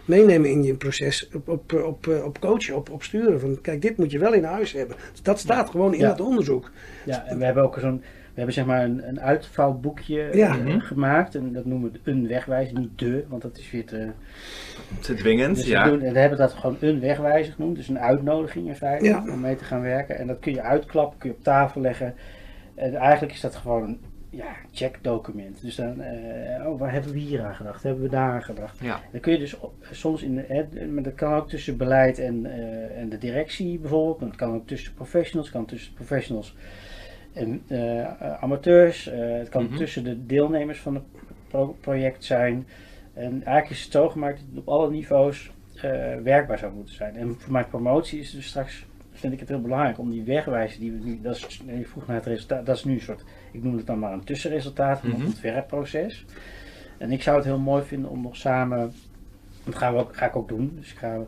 meenemen in je proces, op, op, op, eh, op coachen, op, op sturen. Van, kijk, dit moet je wel in huis hebben. Dat staat gewoon in Ja. het onderzoek. Ja, en we hebben ook zo'n, we hebben zeg maar een, een uitvouwboekje Ja. eh, gemaakt. En dat noemen we een wegwijzer, niet de, want dat is weer te... Te dwingend, Dus ja. we, doen, we hebben dat gewoon een wegwijzer genoemd. Dus een uitnodiging in feite Ja. om mee te gaan werken. En dat kun je uitklappen, kun je op tafel leggen. En eigenlijk is dat gewoon ja, checkdocument. Dus dan, eh, oh, waar hebben we hier aan gedacht? Hebben we daar aan gedacht? Ja. Dan kun je dus op- soms in, de- hè, maar dat kan ook tussen beleid en, eh, en de directie bijvoorbeeld. Maar Het kan ook tussen professionals, het kan tussen professionals en eh, eh, amateurs. eh, het kan Mhm. tussen de deelnemers van het pro- project zijn. En eigenlijk is het zo gemaakt dat het op alle niveaus eh, werkbaar zou moeten zijn. En voor mijn promotie is het dus straks, vind ik het heel belangrijk om die wegwijzen die we nu, dat is, je vroeg naar het resultaat, dat is nu een soort, ik noem het dan maar een tussenresultaat van Mhm. het ontwerpproces. En ik zou het heel mooi vinden om nog samen, dat gaan we ook, ga ik ook doen, dus ik ga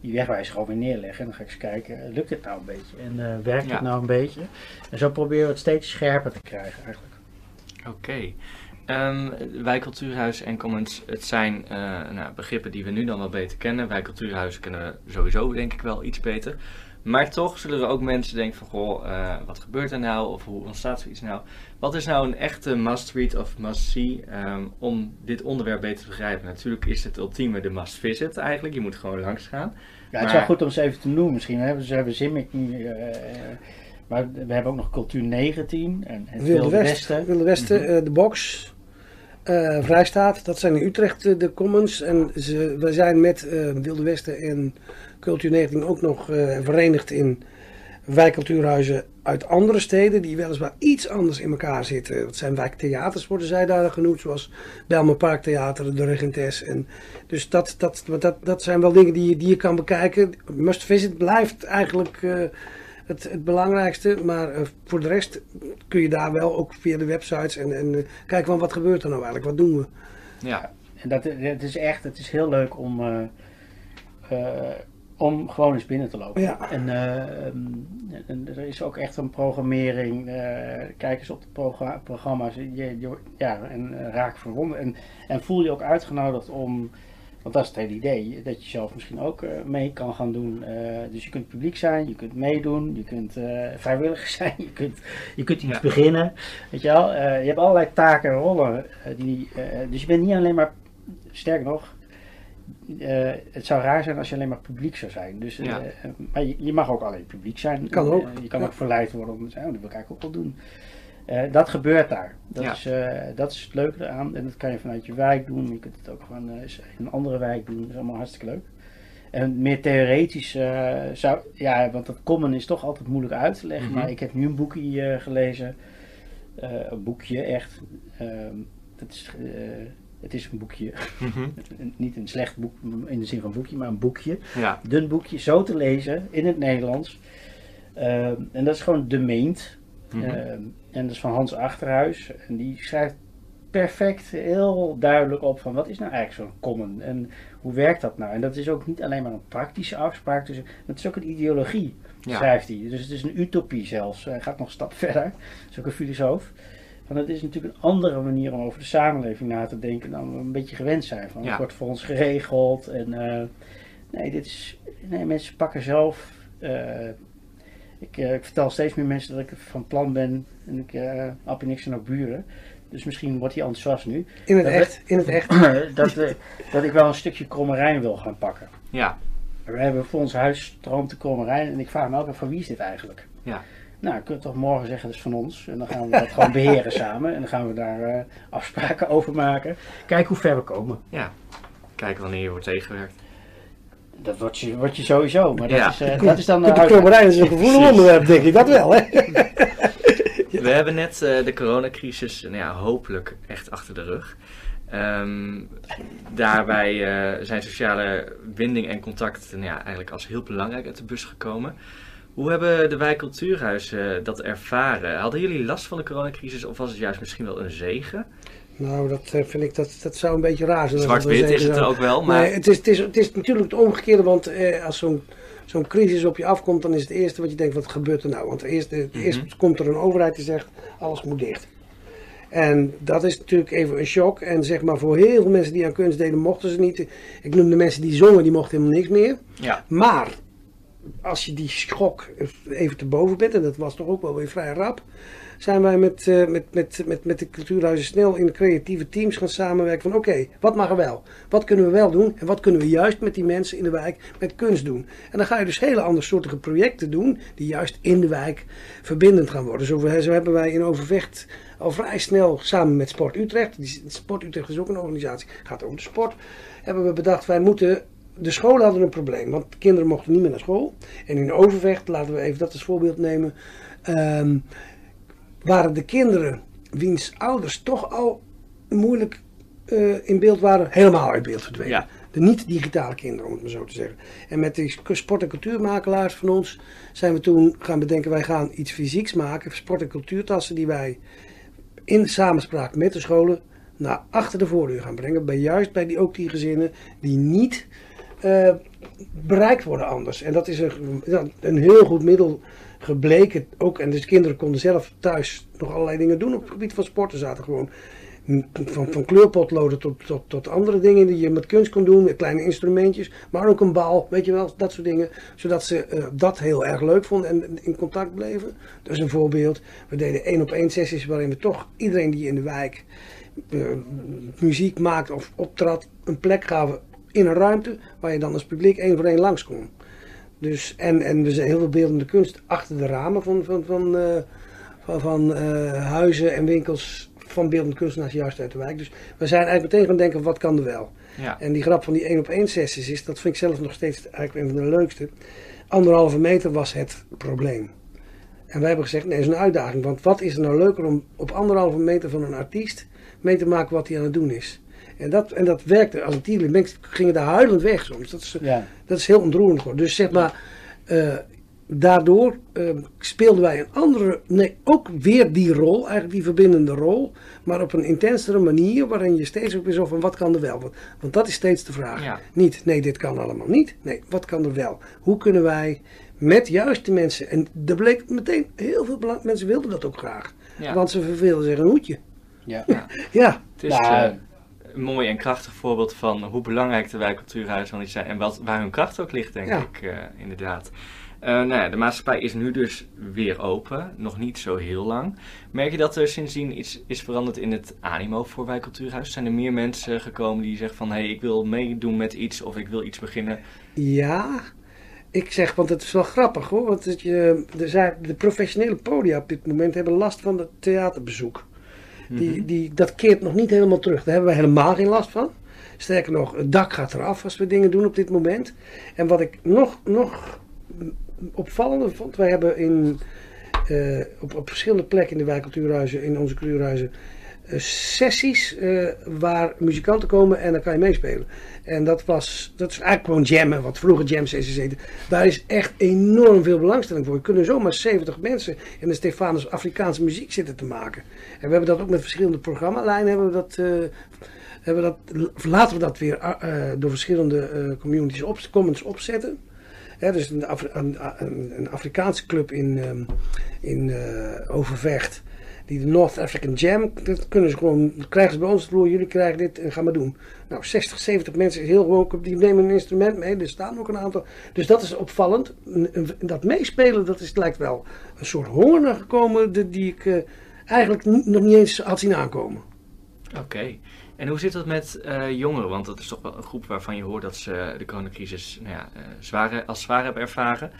die wegwijzer gewoon weer neerleggen en dan ga ik eens kijken, lukt dit nou een beetje en eh, werkt Ja. het nou een beetje? En zo proberen we het steeds scherper te krijgen eigenlijk. Oké. Ehm, wij Cultuurhuis en Commons, het zijn eh, nou, begrippen die we nu dan wel beter kennen. Wij kennen we sowieso denk ik wel iets beter. Maar toch zullen er ook mensen denken van, goh, eh, wat gebeurt er nou? Of hoe ontstaat zoiets nou? Wat is nou een echte must-read of must-see ehm, om dit onderwerp beter te begrijpen? Natuurlijk is het ultieme de must-visit eigenlijk. Je moet gewoon langs gaan. Ja, het is wel goed om ze even te noemen misschien. Hè? We hebben Zimmick nu, eh, eh, maar we hebben ook nog Cultuur 19 en het Wilde West, Wilde Westen, Mhm. eh, de Box, eh, Vrijstaat, dat zijn in Utrecht eh, de commons. En ze, we zijn met eh, Wilde Westen en Cultuur 19 ook nog verenigd in wijkcultuurhuizen uit andere steden, die weliswaar iets anders in elkaar zitten. Dat zijn wijktheaters, worden zij daar genoemd, zoals Belmer Parktheater, de Regentes. En dus dat, dat, dat, dat zijn wel dingen die, je- die je kan bekijken. Must Visit blijft eigenlijk het, het belangrijkste, maar eh, voor de rest kun je daar wel ook via de websites en, en eh, kijken van wat gebeurt er nou eigenlijk, wat doen we. Ja, En dat, het is echt, het is heel leuk om, eh, eh, om gewoon eens binnen te lopen. Ja. En, eh, ehm, en er is ook echt een programmering. eh, kijk eens op de progra- programma's. Je, je- ja, en eh, raak verwonderd. En, en voel je ook uitgenodigd om. Want dat is het hele idee, dat je zelf misschien ook eh, mee kan gaan doen. Eh, dus je kunt publiek zijn, je kunt meedoen, je kunt eh, vrijwilliger <laughs> zijn, je kunt, je kunt iets Ja. beginnen. Weet je wel, Eh, je hebt allerlei taken en rollen. die, eh, dus je bent niet alleen maar, sterk nog, eh, het zou raar zijn als je alleen maar publiek zou zijn. Dus, Ja. maar je, je mag ook alleen publiek zijn. Kan ook, je kan ja. ook verleid worden om te zeggen, oh, dat wil ik eigenlijk ook wel doen. Eh, dat gebeurt daar. Dat, Ja. is, eh, dat is het leuke eraan. En dat kan je vanuit je wijk doen. Je kunt het ook gewoon eh, in een andere wijk doen. Dat is allemaal hartstikke leuk. En meer theoretisch zou... Ja, want dat common is toch altijd moeilijk uit te leggen. Mhm. Maar ik heb nu een boekje gelezen. Een boekje, echt. Ehm, dat is, het is een boekje. Mhm. <laughs> Niet een slecht boek in de zin van boekje, maar een boekje ja. dun boekje zo te lezen in het Nederlands. Ehm, en dat is gewoon De Meent. Ehm, en dat is van Hans Achterhuis. En die schrijft perfect, heel duidelijk op van wat is nou eigenlijk zo'n common en hoe werkt dat nou? En dat is ook niet alleen maar een praktische afspraak, dus het is ook een ideologie, Ja. schrijft hij. Dus het is een utopie zelfs. Hij gaat nog een stap <laughs> verder. Dat is ook een filosoof. Van het is natuurlijk een andere manier om over de samenleving na te denken dan we een beetje gewend zijn. Van, Ja. Het wordt voor ons geregeld en eh, nee, dit is, nee, mensen pakken zelf. eh, ik, eh, ik vertel steeds meer mensen dat ik van plan ben en ik uh, appie niks en ook buren. Dus misschien wordt hij enthousiast nu. In het Dat echt, in het echt. <clears throat> dat, eh, dat ik wel een stukje krommerijn wil gaan pakken. Ja. We hebben voor ons huis stroomt de krommerijn en ik vraag me elke keer van wie is dit eigenlijk? Ja. Nou, je kunt toch morgen zeggen dat is van ons. En dan gaan we dat gewoon beheren <laughs> samen. En dan gaan we daar eh, afspraken over maken. Kijk hoe ver we komen. Ja. Kijken wanneer je wordt tegengewerkt. Dat wordt je, wordt je sowieso. Maar dat, Ja. is, eh, dat is dan... De eh, klommerijn is een gevoelig onderwerp, denk ik. Dat wel, hè? <laughs> We hebben net eh, de coronacrisis nou ja, hopelijk echt achter de rug. Ehm, daarbij eh, zijn sociale binding en contact nou ja, eigenlijk als heel belangrijk uit de bus gekomen. Hoe hebben de wijkcultuurhuizen dat ervaren? Hadden jullie last van de coronacrisis of was het juist misschien wel een zegen? Nou, dat eh, vind ik, dat, dat zou een beetje raar zijn. Zwart-wit is het er ook wel, maar... Nee, het is, het, is, het is natuurlijk het omgekeerde, want eh, als zo'n zo'n crisis op je afkomt, dan is het eerste wat je denkt, wat gebeurt er nou? Want eerst, eh, Mhm. eerst komt er een overheid die zegt, alles moet dicht. En dat is natuurlijk even een shock. En zeg maar voor heel veel mensen die aan kunst deden, mochten ze niet. Ik noem de mensen die zongen, die mochten helemaal niks meer. Ja, Maar als je die schok even te boven bent, en dat was toch ook wel weer vrij rap, zijn wij met, eh, met, met, met, met de cultuurhuizen snel in creatieve teams gaan samenwerken van oké, wat mag er wel? Wat kunnen we wel doen? En wat kunnen we juist met die mensen in de wijk met kunst doen? En dan ga je dus hele andere soortige projecten doen die juist in de wijk verbindend gaan worden. Zo, hebben wij in Overvecht al vrij snel samen met Sport Utrecht, die, Sport Utrecht is ook een organisatie, gaat over de sport, hebben we bedacht wij moeten de scholen hadden een probleem, want de kinderen mochten niet meer naar school. En in Overvecht, laten we even dat als voorbeeld nemen, ehm, waren de kinderen wiens ouders toch al moeilijk eh, in beeld waren, helemaal uit beeld verdwenen. Ja. De niet-digitale kinderen, om het maar zo te zeggen. En met die sport- en cultuurmakelaars van ons zijn we toen gaan bedenken, wij gaan iets fysieks maken, sport- en cultuurtassen die wij in samenspraak met de scholen naar achter de voordeur gaan brengen. Bij juist bij die, ook die gezinnen die niet eh, bereikt worden anders. En dat is een, een heel goed middel gebleken ook. En dus kinderen konden zelf thuis nog allerlei dingen doen op het gebied van sporten. Zaten gewoon van, van kleurpotloden tot, tot, tot andere dingen die je met kunst kon doen. Met kleine instrumentjes. Maar ook een bal, weet je wel, dat soort dingen. Zodat ze eh, dat heel erg leuk vonden en in contact bleven. Dus een voorbeeld. We deden één op één sessies waarin we toch iedereen die in de wijk eh, muziek maakt of optrad, een plek gaven in een ruimte waar je dan als publiek één voor één langs kon. Dus, en, en er zijn heel veel beeldende kunst achter de ramen van, van, van, eh, van, van eh, huizen en winkels van beeldende kunstenaars juist uit de wijk. Dus we zijn eigenlijk meteen gaan denken, wat kan er wel? ja. En die grap van die één op één sessies is, dat vind ik zelf nog steeds eigenlijk een van de leukste. Anderhalve meter was het probleem. En wij hebben gezegd, nee, dat is een uitdaging. Want wat is er nou leuker om op anderhalve meter van een artiest mee te maken wat hij aan het doen is? En dat, en dat werkte als een tierling. Mensen gingen daar huilend weg soms. Dat is, Ja. dat is heel ontroerend geworden. Dus zeg maar, eh, daardoor eh, speelden wij een andere, nee, ook weer die rol, eigenlijk die verbindende rol, maar op een intensere manier, waarin je steeds ook weer zo van, wat kan er wel? Want, want dat is steeds de vraag. Ja. Niet, nee, dit kan allemaal niet. Nee, wat kan er wel? Hoe kunnen wij met juist de mensen, en er bleek meteen, heel veel belang, mensen wilden dat ook graag. Ja. Want ze verveelden zich een hoedje. Ja. Ja, <laughs> Het is Nou, eh, mooi en krachtig voorbeeld van hoe belangrijk de wijkcultuurhuizen zijn en wat, waar hun kracht ook ligt, denk Ja. ik, eh, inderdaad. Eh, nou ja, de maatschappij is nu dus weer open, nog niet zo heel lang. Merk je dat er sindsdien iets is veranderd in het animo voor wijkcultuurhuis? Zijn er meer mensen gekomen die zeggen van, hé, hey, ik wil meedoen met iets of ik wil iets beginnen? Ja, ik zeg, want het is wel grappig hoor. Want het, je, zijn, de professionele podia op dit moment hebben last van het theaterbezoek. Die, Mhm. die, dat keert nog niet helemaal terug. Daar hebben wij helemaal geen last van. Sterker nog, het dak gaat eraf als we dingen doen op dit moment. En wat ik nog, nog opvallender vond, wij hebben in, eh, op, op verschillende plekken in de wijkcultuurhuizen, in onze cultuurhuizen, sessies eh, waar muzikanten komen en dan kan je meespelen. En dat was, dat is eigenlijk gewoon jammen, wat vroeger jam sessies. Daar is echt enorm veel belangstelling voor. Je kunnen zomaar 70 mensen in de Stefanus Afrikaanse muziek zitten te maken. En we hebben dat ook met verschillende programmalijnen, hebben we dat, eh, hebben we dat, laten we dat weer eh, door verschillende communities op, commons opzetten. Hè, dus een, een, een, Afrikaanse club in, ehm, in Overvecht. Die de North African Jam, dat kunnen ze gewoon, krijgen ze bij ons vloer, jullie krijgen dit en ga maar doen. Nou, 60, 70 mensen, heel gewoon, die nemen een instrument mee, er staan ook een aantal. Dus dat is opvallend. Dat meespelen, dat is, lijkt wel een soort honger naar gekomen, die, ik eh, eigenlijk nog niet eens had zien aankomen. Oké. En hoe zit dat met eh, jongeren? Want dat is toch wel een groep waarvan je hoort dat ze de coronacrisis nou ja, eh, zwaar, als zwaar hebben ervaren.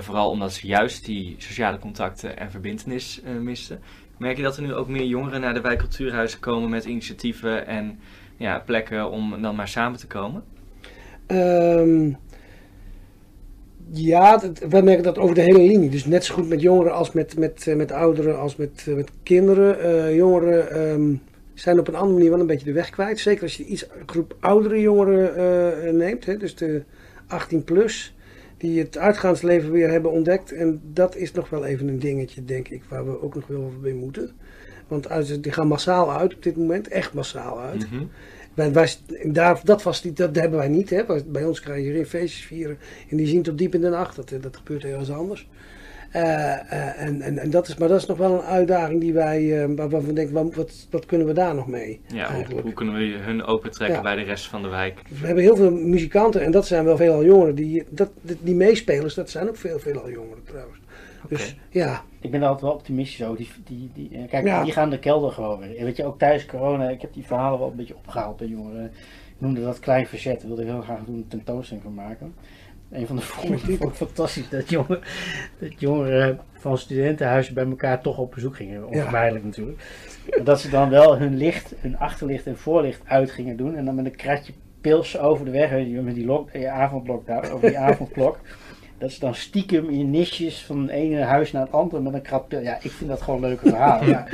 Vooral omdat ze juist die sociale contacten en verbindenis eh, misten. Merk je dat er nu ook meer jongeren naar de wijkcultuurhuizen komen met initiatieven en ja, plekken om dan maar samen te komen? Ehm, ja, wij merken dat over de hele linie. Dus net zo goed met jongeren als met, met, eh, met ouderen als met, eh, met kinderen. Eh, jongeren ehm, zijn op een andere manier wel een beetje de weg kwijt. Zeker als je iets groep oudere jongeren neemt, hè, dus de 18 plus. Die het uitgaansleven weer hebben ontdekt. En dat is nog wel even een dingetje, denk ik, waar we ook nog wel over mee moeten. Want uit- die gaan massaal uit op dit moment, echt massaal uit. Mhm. Wij, wij, daar, dat, was die, dat hebben wij niet. Hè. Bij- ons krijg je geen feestjes vieren en die zien tot diep in de nacht. Dat, dat gebeurt ergens anders. Eh, eh, en, en, en dat is, maar dat is nog wel een uitdaging die wij, eh, waarvan we denken, wat, wat, wat kunnen we daar nog mee? Ja, hoe, eigenlijk? hoe kunnen we hun opentrekken Ja. bij de rest van de wijk? We hebben heel veel muzikanten en dat zijn wel veelal jongeren. Die, dat, die meespelers, dat zijn ook veel, veelal jongeren trouwens. Dus ja, Ik ben altijd wel optimistisch ook. Die, die, die, kijk, Ja. die gaan de kelder gewoon weer. En weet je, ook tijdens corona, ik heb die verhalen wel een beetje opgehaald bij jongeren. Ik noemde dat klein verzet, wilde ik heel graag doen een tentoonstelling van maken. Een van de voorbeelden vond ik fantastisch dat jongeren, dat jongeren van studentenhuizen bij elkaar toch op bezoek gingen. Onvermijdelijk natuurlijk. Maar dat ze dan wel hun licht, hun achterlicht en voorlicht uit gingen doen. En dan met een kratje pils over de weg, met die lock, die avondlockdown, over die avondklok. Dat ze dan stiekem in nisjes van het ene huis naar het andere met een krat pil. Ja, ik vind dat gewoon leuke verhalen. Ja.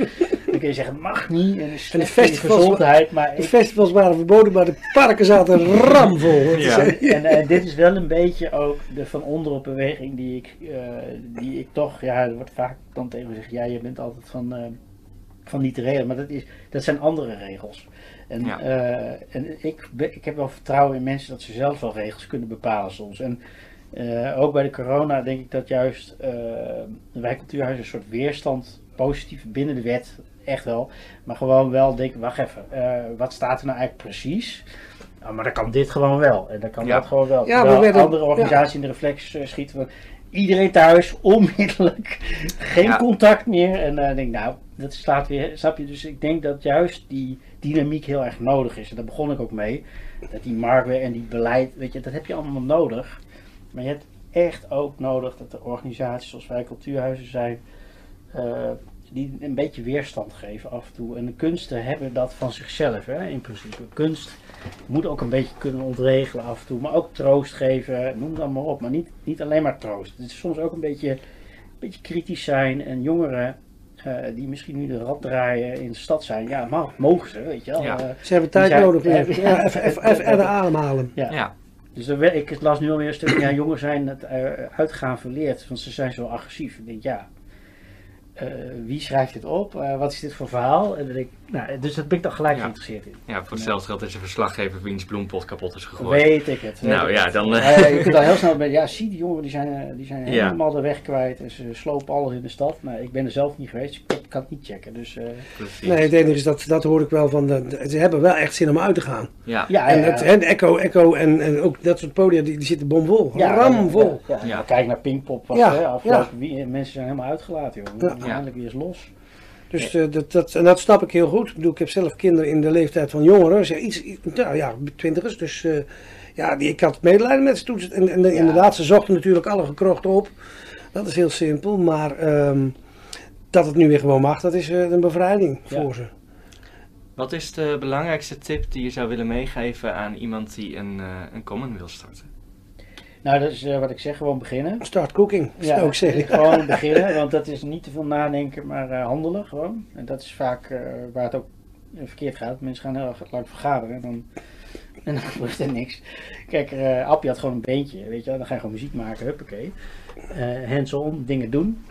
Dan kun je zeggen, het mag niet. En, is En de festivals- gezondheid. Maar de ik, festivals waren verboden, maar de parken zaten ramvol. Ja. en eh, dit is wel een beetje ook de van onderop beweging die ik, eh, die ik toch, ja, er wordt vaak dan tegen me gezegd, ja, je bent altijd van, eh, van niet te regelen, maar dat, is, dat zijn andere regels. En, Ja. eh, en ik, ik heb wel vertrouwen in mensen dat ze zelf wel regels kunnen bepalen soms. En eh, ook bij de corona denk ik dat juist eh de wijkcultuurhuis een soort weerstand positief binnen de wet, echt wel. Maar gewoon wel denken, wacht even, eh, wat staat er nou eigenlijk precies? Nou, maar dan kan dit gewoon wel. En dan kan Ja. dat gewoon wel. Ja, we werden- andere organisaties in de reflex schieten van iedereen thuis, <laughs> onmiddellijk, geen Ja. contact meer. En dan denk ik, nou, dat slaat weer, snap je? Dus ik denk dat juist die dynamiek heel erg nodig is. En daar begon ik ook mee. Dat die marktwerk en die beleid, weet je, dat heb je allemaal nodig. Maar je hebt echt ook nodig dat er organisaties zoals wij cultuurhuizen zijn, eh, die een beetje weerstand geven af en toe. En de kunsten hebben dat van zichzelf, hè, in principe. Kunst moet ook een beetje kunnen ontregelen af en toe, maar ook troost geven, noem dat maar op. Maar niet, niet alleen maar troost. Het is soms ook een beetje, een beetje kritisch zijn en jongeren. eh, die misschien nu de rad draaien in de stad zijn. Ja, maar mogen ze, weet je wel. Ja. Eh, Ze hebben tijd nodig. <laughs> Even, even, even, even ademhalen. ja. Ja, Dus ik las nu alweer een stuk, ja, jongeren zijn het eh, uitgaan verleerd, want ze zijn zo agressief. Ik denk, ja, eh, wie schrijft dit op? Eh, wat is dit voor verhaal? En dan ik, nou, dus daar ben ik dan gelijk Ja. geïnteresseerd in. ja, voor hetzelfde geld is een verslaggever wiens bloempot kapot is gegooid. Weet ik het. weet Nou ik ja, het. dan, eh. Maar ja, je kunt dan heel snel bij, ja, zie die jongeren, die zijn, eh, die zijn Ja. helemaal de weg kwijt en ze slopen alles in de stad. Nou, ik ben er zelf niet geweest, ik kan het niet checken. Dus, eh. Nee, het enige is dat, dat hoor ik wel van. De, ze hebben wel echt zin om uit te gaan. Ja, ja, En, het, en Echo, Echo en, en ook dat soort podia, die, die zitten bomvol. ja, ramvol. Ja, ja, Ja. Maar Kijk naar Pinkpop, hè, afgelopen wie- mensen zijn helemaal uitgelaten, joh. Ja. Eindelijk weer eens los. Dus eh, dat, dat, en dat snap ik heel goed. Ik bedoel, ik heb zelf kinderen in de leeftijd van jongeren. Zeg, iets, nou ja, twintigers. Dus eh, ja, die, ik had medelijden met ze toen. En, inderdaad, ze zochten natuurlijk alle gekrochten op. Dat is heel simpel. Maar ehm, dat het nu weer gewoon mag, dat is eh, een bevrijding Ja. voor ze. Wat is de belangrijkste tip die je zou willen meegeven aan iemand die een, een common wil starten? Nou, dat is eh, wat ik zeg, gewoon beginnen. Start cooking, zou ik zeggen. <laughs> gewoon <laughs> beginnen, want dat is niet te veel nadenken, maar eh, handelen gewoon. En dat is vaak eh, waar het ook verkeerd gaat. Mensen gaan heel erg lang vergaderen en dan, <laughs> en dan gebeurt er niks. Kijk, eh Appie had gewoon een beentje, weet je wel. Dan ga je gewoon muziek maken, huppakee. Eh hands-on, dingen doen.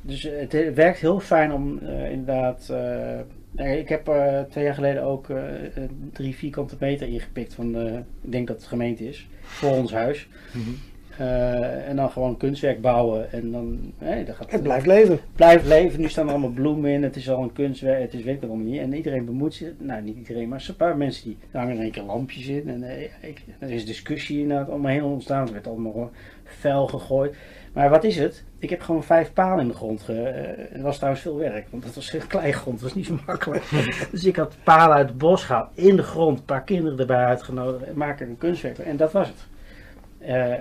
Dus het, werkt heel fijn om inderdaad... eh, ik heb eh, twee jaar geleden ook eh, eh, drie vierkante meter ingepikt van, de, ik denk dat het gemeente is, voor ons huis. Eh, en dan gewoon kunstwerk bouwen. En dan, hè, dat gaat, Het blijft leven. blijft leven. Nu staan er allemaal bloemen in. Het is al een kunstwerk. Het is weet ik allemaal niet. En iedereen bemoeit zich. Nou, niet iedereen, maar een paar mensen die hangen in één keer lampjes in. En eh, ik, er is discussie inderdaad allemaal heel ontstaan. Er werd allemaal gewoon vuil gegooid. Maar wat is het? Ik heb gewoon vijf palen in de grond. Ge, eh, het was trouwens veel werk, want dat was heel kleigrond. Dat was niet zo makkelijk. <laughs> dus ik had palen uit het bos gehaald, in de grond, een paar kinderen erbij uitgenodigd en maken een kunstwerk. En dat was het. Eh,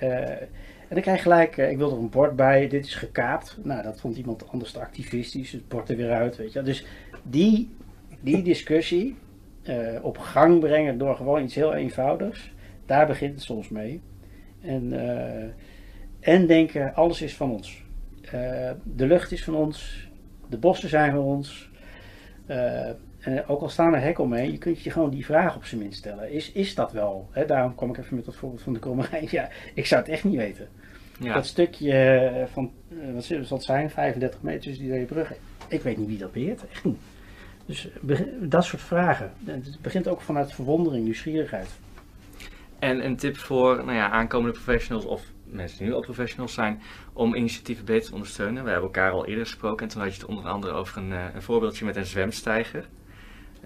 eh, en dan krijg je gelijk, ik wil er een bord bij, dit is gekaapt. Nou, dat vond iemand anders te activistisch, het bord er weer uit, weet je. Dus die, die discussie op gang brengen door gewoon iets heel eenvoudigs, daar begint het soms mee. En, en denken, alles is van ons. Eh, de lucht is van ons, de bossen zijn van ons. Eh, eh, ook al staan er hekken omheen, je kunt je gewoon die vraag op zijn minst stellen. Is, is dat wel? Daarom kom ik even met dat voorbeeld van de Kommerijn. <laughs> Ja, ik zou het echt niet weten. Ja. Dat stukje van, uh, wat zal het zijn, 35 meter tussen die twee bruggen. Ik weet niet wie dat beheert, echt niet. Dus dat soort vragen. Het begint ook vanuit verwondering, nieuwsgierigheid. En een tip voor nou ja, aankomende professionals of mensen die nu al professionals zijn, om initiatieven beter te ondersteunen. We hebben elkaar al eerder gesproken en toen had je het onder andere over een, een voorbeeldje met een zwemstijger.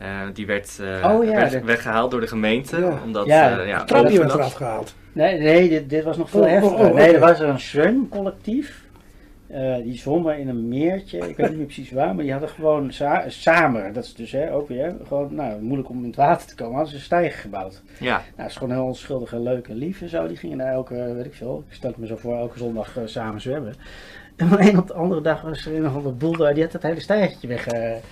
Uh, die werd, uh, oh, ja, werd de... weggehaald door de gemeente. Ja. Omdat, Ja, uh, ja, trapje werd eraf gehaald. Nee, nee dit, dit was nog veel Oh, oh, heftiger. oh, Nee, er was een zwemcollectief. Eh, die zwommen in een meertje. Ik weet niet meer precies waar, maar die hadden gewoon sa- samen, dat is dus hè, ook weer, gewoon nou, moeilijk om in het water te komen, hadden ze een stijger gebouwd. Ja, Nou, het is gewoon heel onschuldig en leuk en lief en zo. Die gingen daar elke, weet ik veel, ik stel het me zo voor, elke zondag eh, samen zwemmen. <laughs> En van een op de andere dag was er een of andere boel daar, die had het hele stijgertje weggehaald.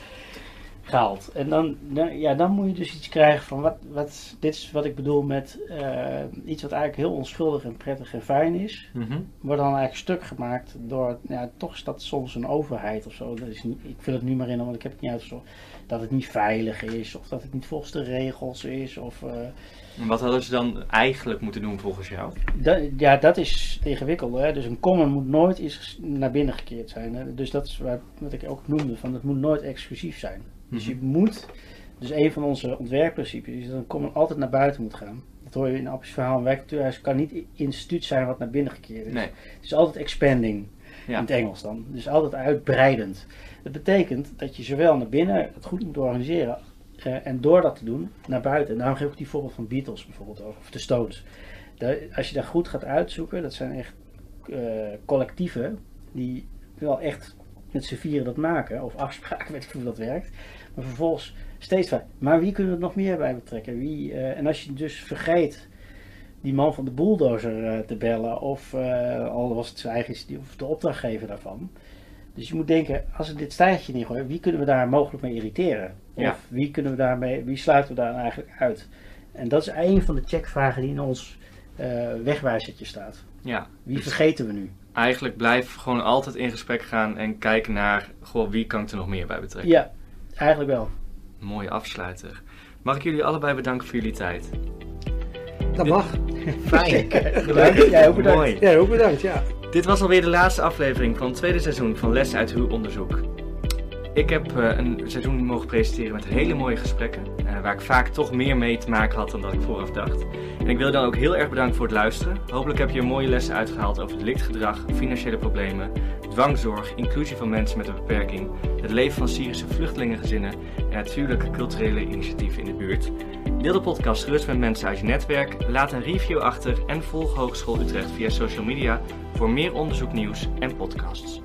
Gehaald. En dan, dan, ja, dan moet je dus iets krijgen van, wat, wat, dit is wat ik bedoel met eh, iets wat eigenlijk heel onschuldig en prettig en fijn is. Mhm. Wordt dan eigenlijk stuk gemaakt door, ja, toch is dat soms een overheid of zo. Dat is niet, ik vul het nu maar in, want ik heb het niet uitgezocht. Dat het niet veilig is, of dat het niet volgens de regels is, of... eh, En wat hadden ze dan eigenlijk moeten doen volgens jou? Ja, dat is ingewikkeld. Hè? Dus een common moet nooit eens naar binnen gekeerd zijn. Hè? Dus dat is wat ik ook noemde, van het moet nooit exclusief zijn. Dus je Mhm. moet, dus een van onze ontwerpprincipes is dat een common altijd naar buiten moet gaan. Dat hoor je in Appels verhaal. Een wijkcultuurhuis kan niet instituut zijn wat naar binnen gekeerd is. Nee. Het is altijd expanding, Ja. in het Engels dan. Dus altijd uitbreidend. Dat betekent dat je zowel naar binnen het goed moet organiseren eh, en door dat te doen, naar buiten. En daarom geef ik die voorbeeld van Beatles bijvoorbeeld ook, of de Stones. Als je daar goed gaat uitzoeken, dat zijn echt eh, collectieven die wel echt met z'n vieren dat maken, of <laughs> afspraken, weet ik hoe dat werkt. Maar vervolgens steeds van, maar wie kunnen we er nog meer bij betrekken? Wie, eh, en als je dus vergeet die man van de bulldozer eh, te bellen, of eh, al was het zijn eigen of de opdrachtgever daarvan. Dus je moet denken, als we dit stijgje neergooien, wie kunnen we daar mogelijk mee irriteren? Ja. Of wie, kunnen we daarmee, wie sluiten we daar eigenlijk uit? En dat is een van de checkvragen die in ons wegwijzertje staat. Ja. Wie Dus vergeten we nu? Eigenlijk blijf gewoon altijd in gesprek gaan en kijken naar, goh, wie kan ik er nog meer bij betrekken? Ja, eigenlijk wel. Mooie afsluiter. Mag ik jullie allebei bedanken voor jullie tijd? Dat mag. <laughs> Fijn. Bedankt. Jij ook bedankt. Mooi. Ja, ook bedankt. Ja. Dit was alweer de laatste aflevering van het tweede seizoen van Les uit Uw Onderzoek. Ik heb eh, een seizoen mogen presenteren met hele mooie gesprekken, eh, waar ik vaak toch meer mee te maken had dan dat ik vooraf dacht. En ik wil dan ook heel erg bedanken voor het luisteren. Hopelijk heb je mooie lessen uitgehaald over delictgedrag, financiële problemen, dwangzorg, inclusie van mensen met een beperking, het leven van Syrische vluchtelingengezinnen en natuurlijk culturele initiatieven in de buurt. Deel de podcast gerust met mensen uit je netwerk, laat een review achter en volg Hogeschool Utrecht via social media voor meer onderzoeknieuws en podcasts.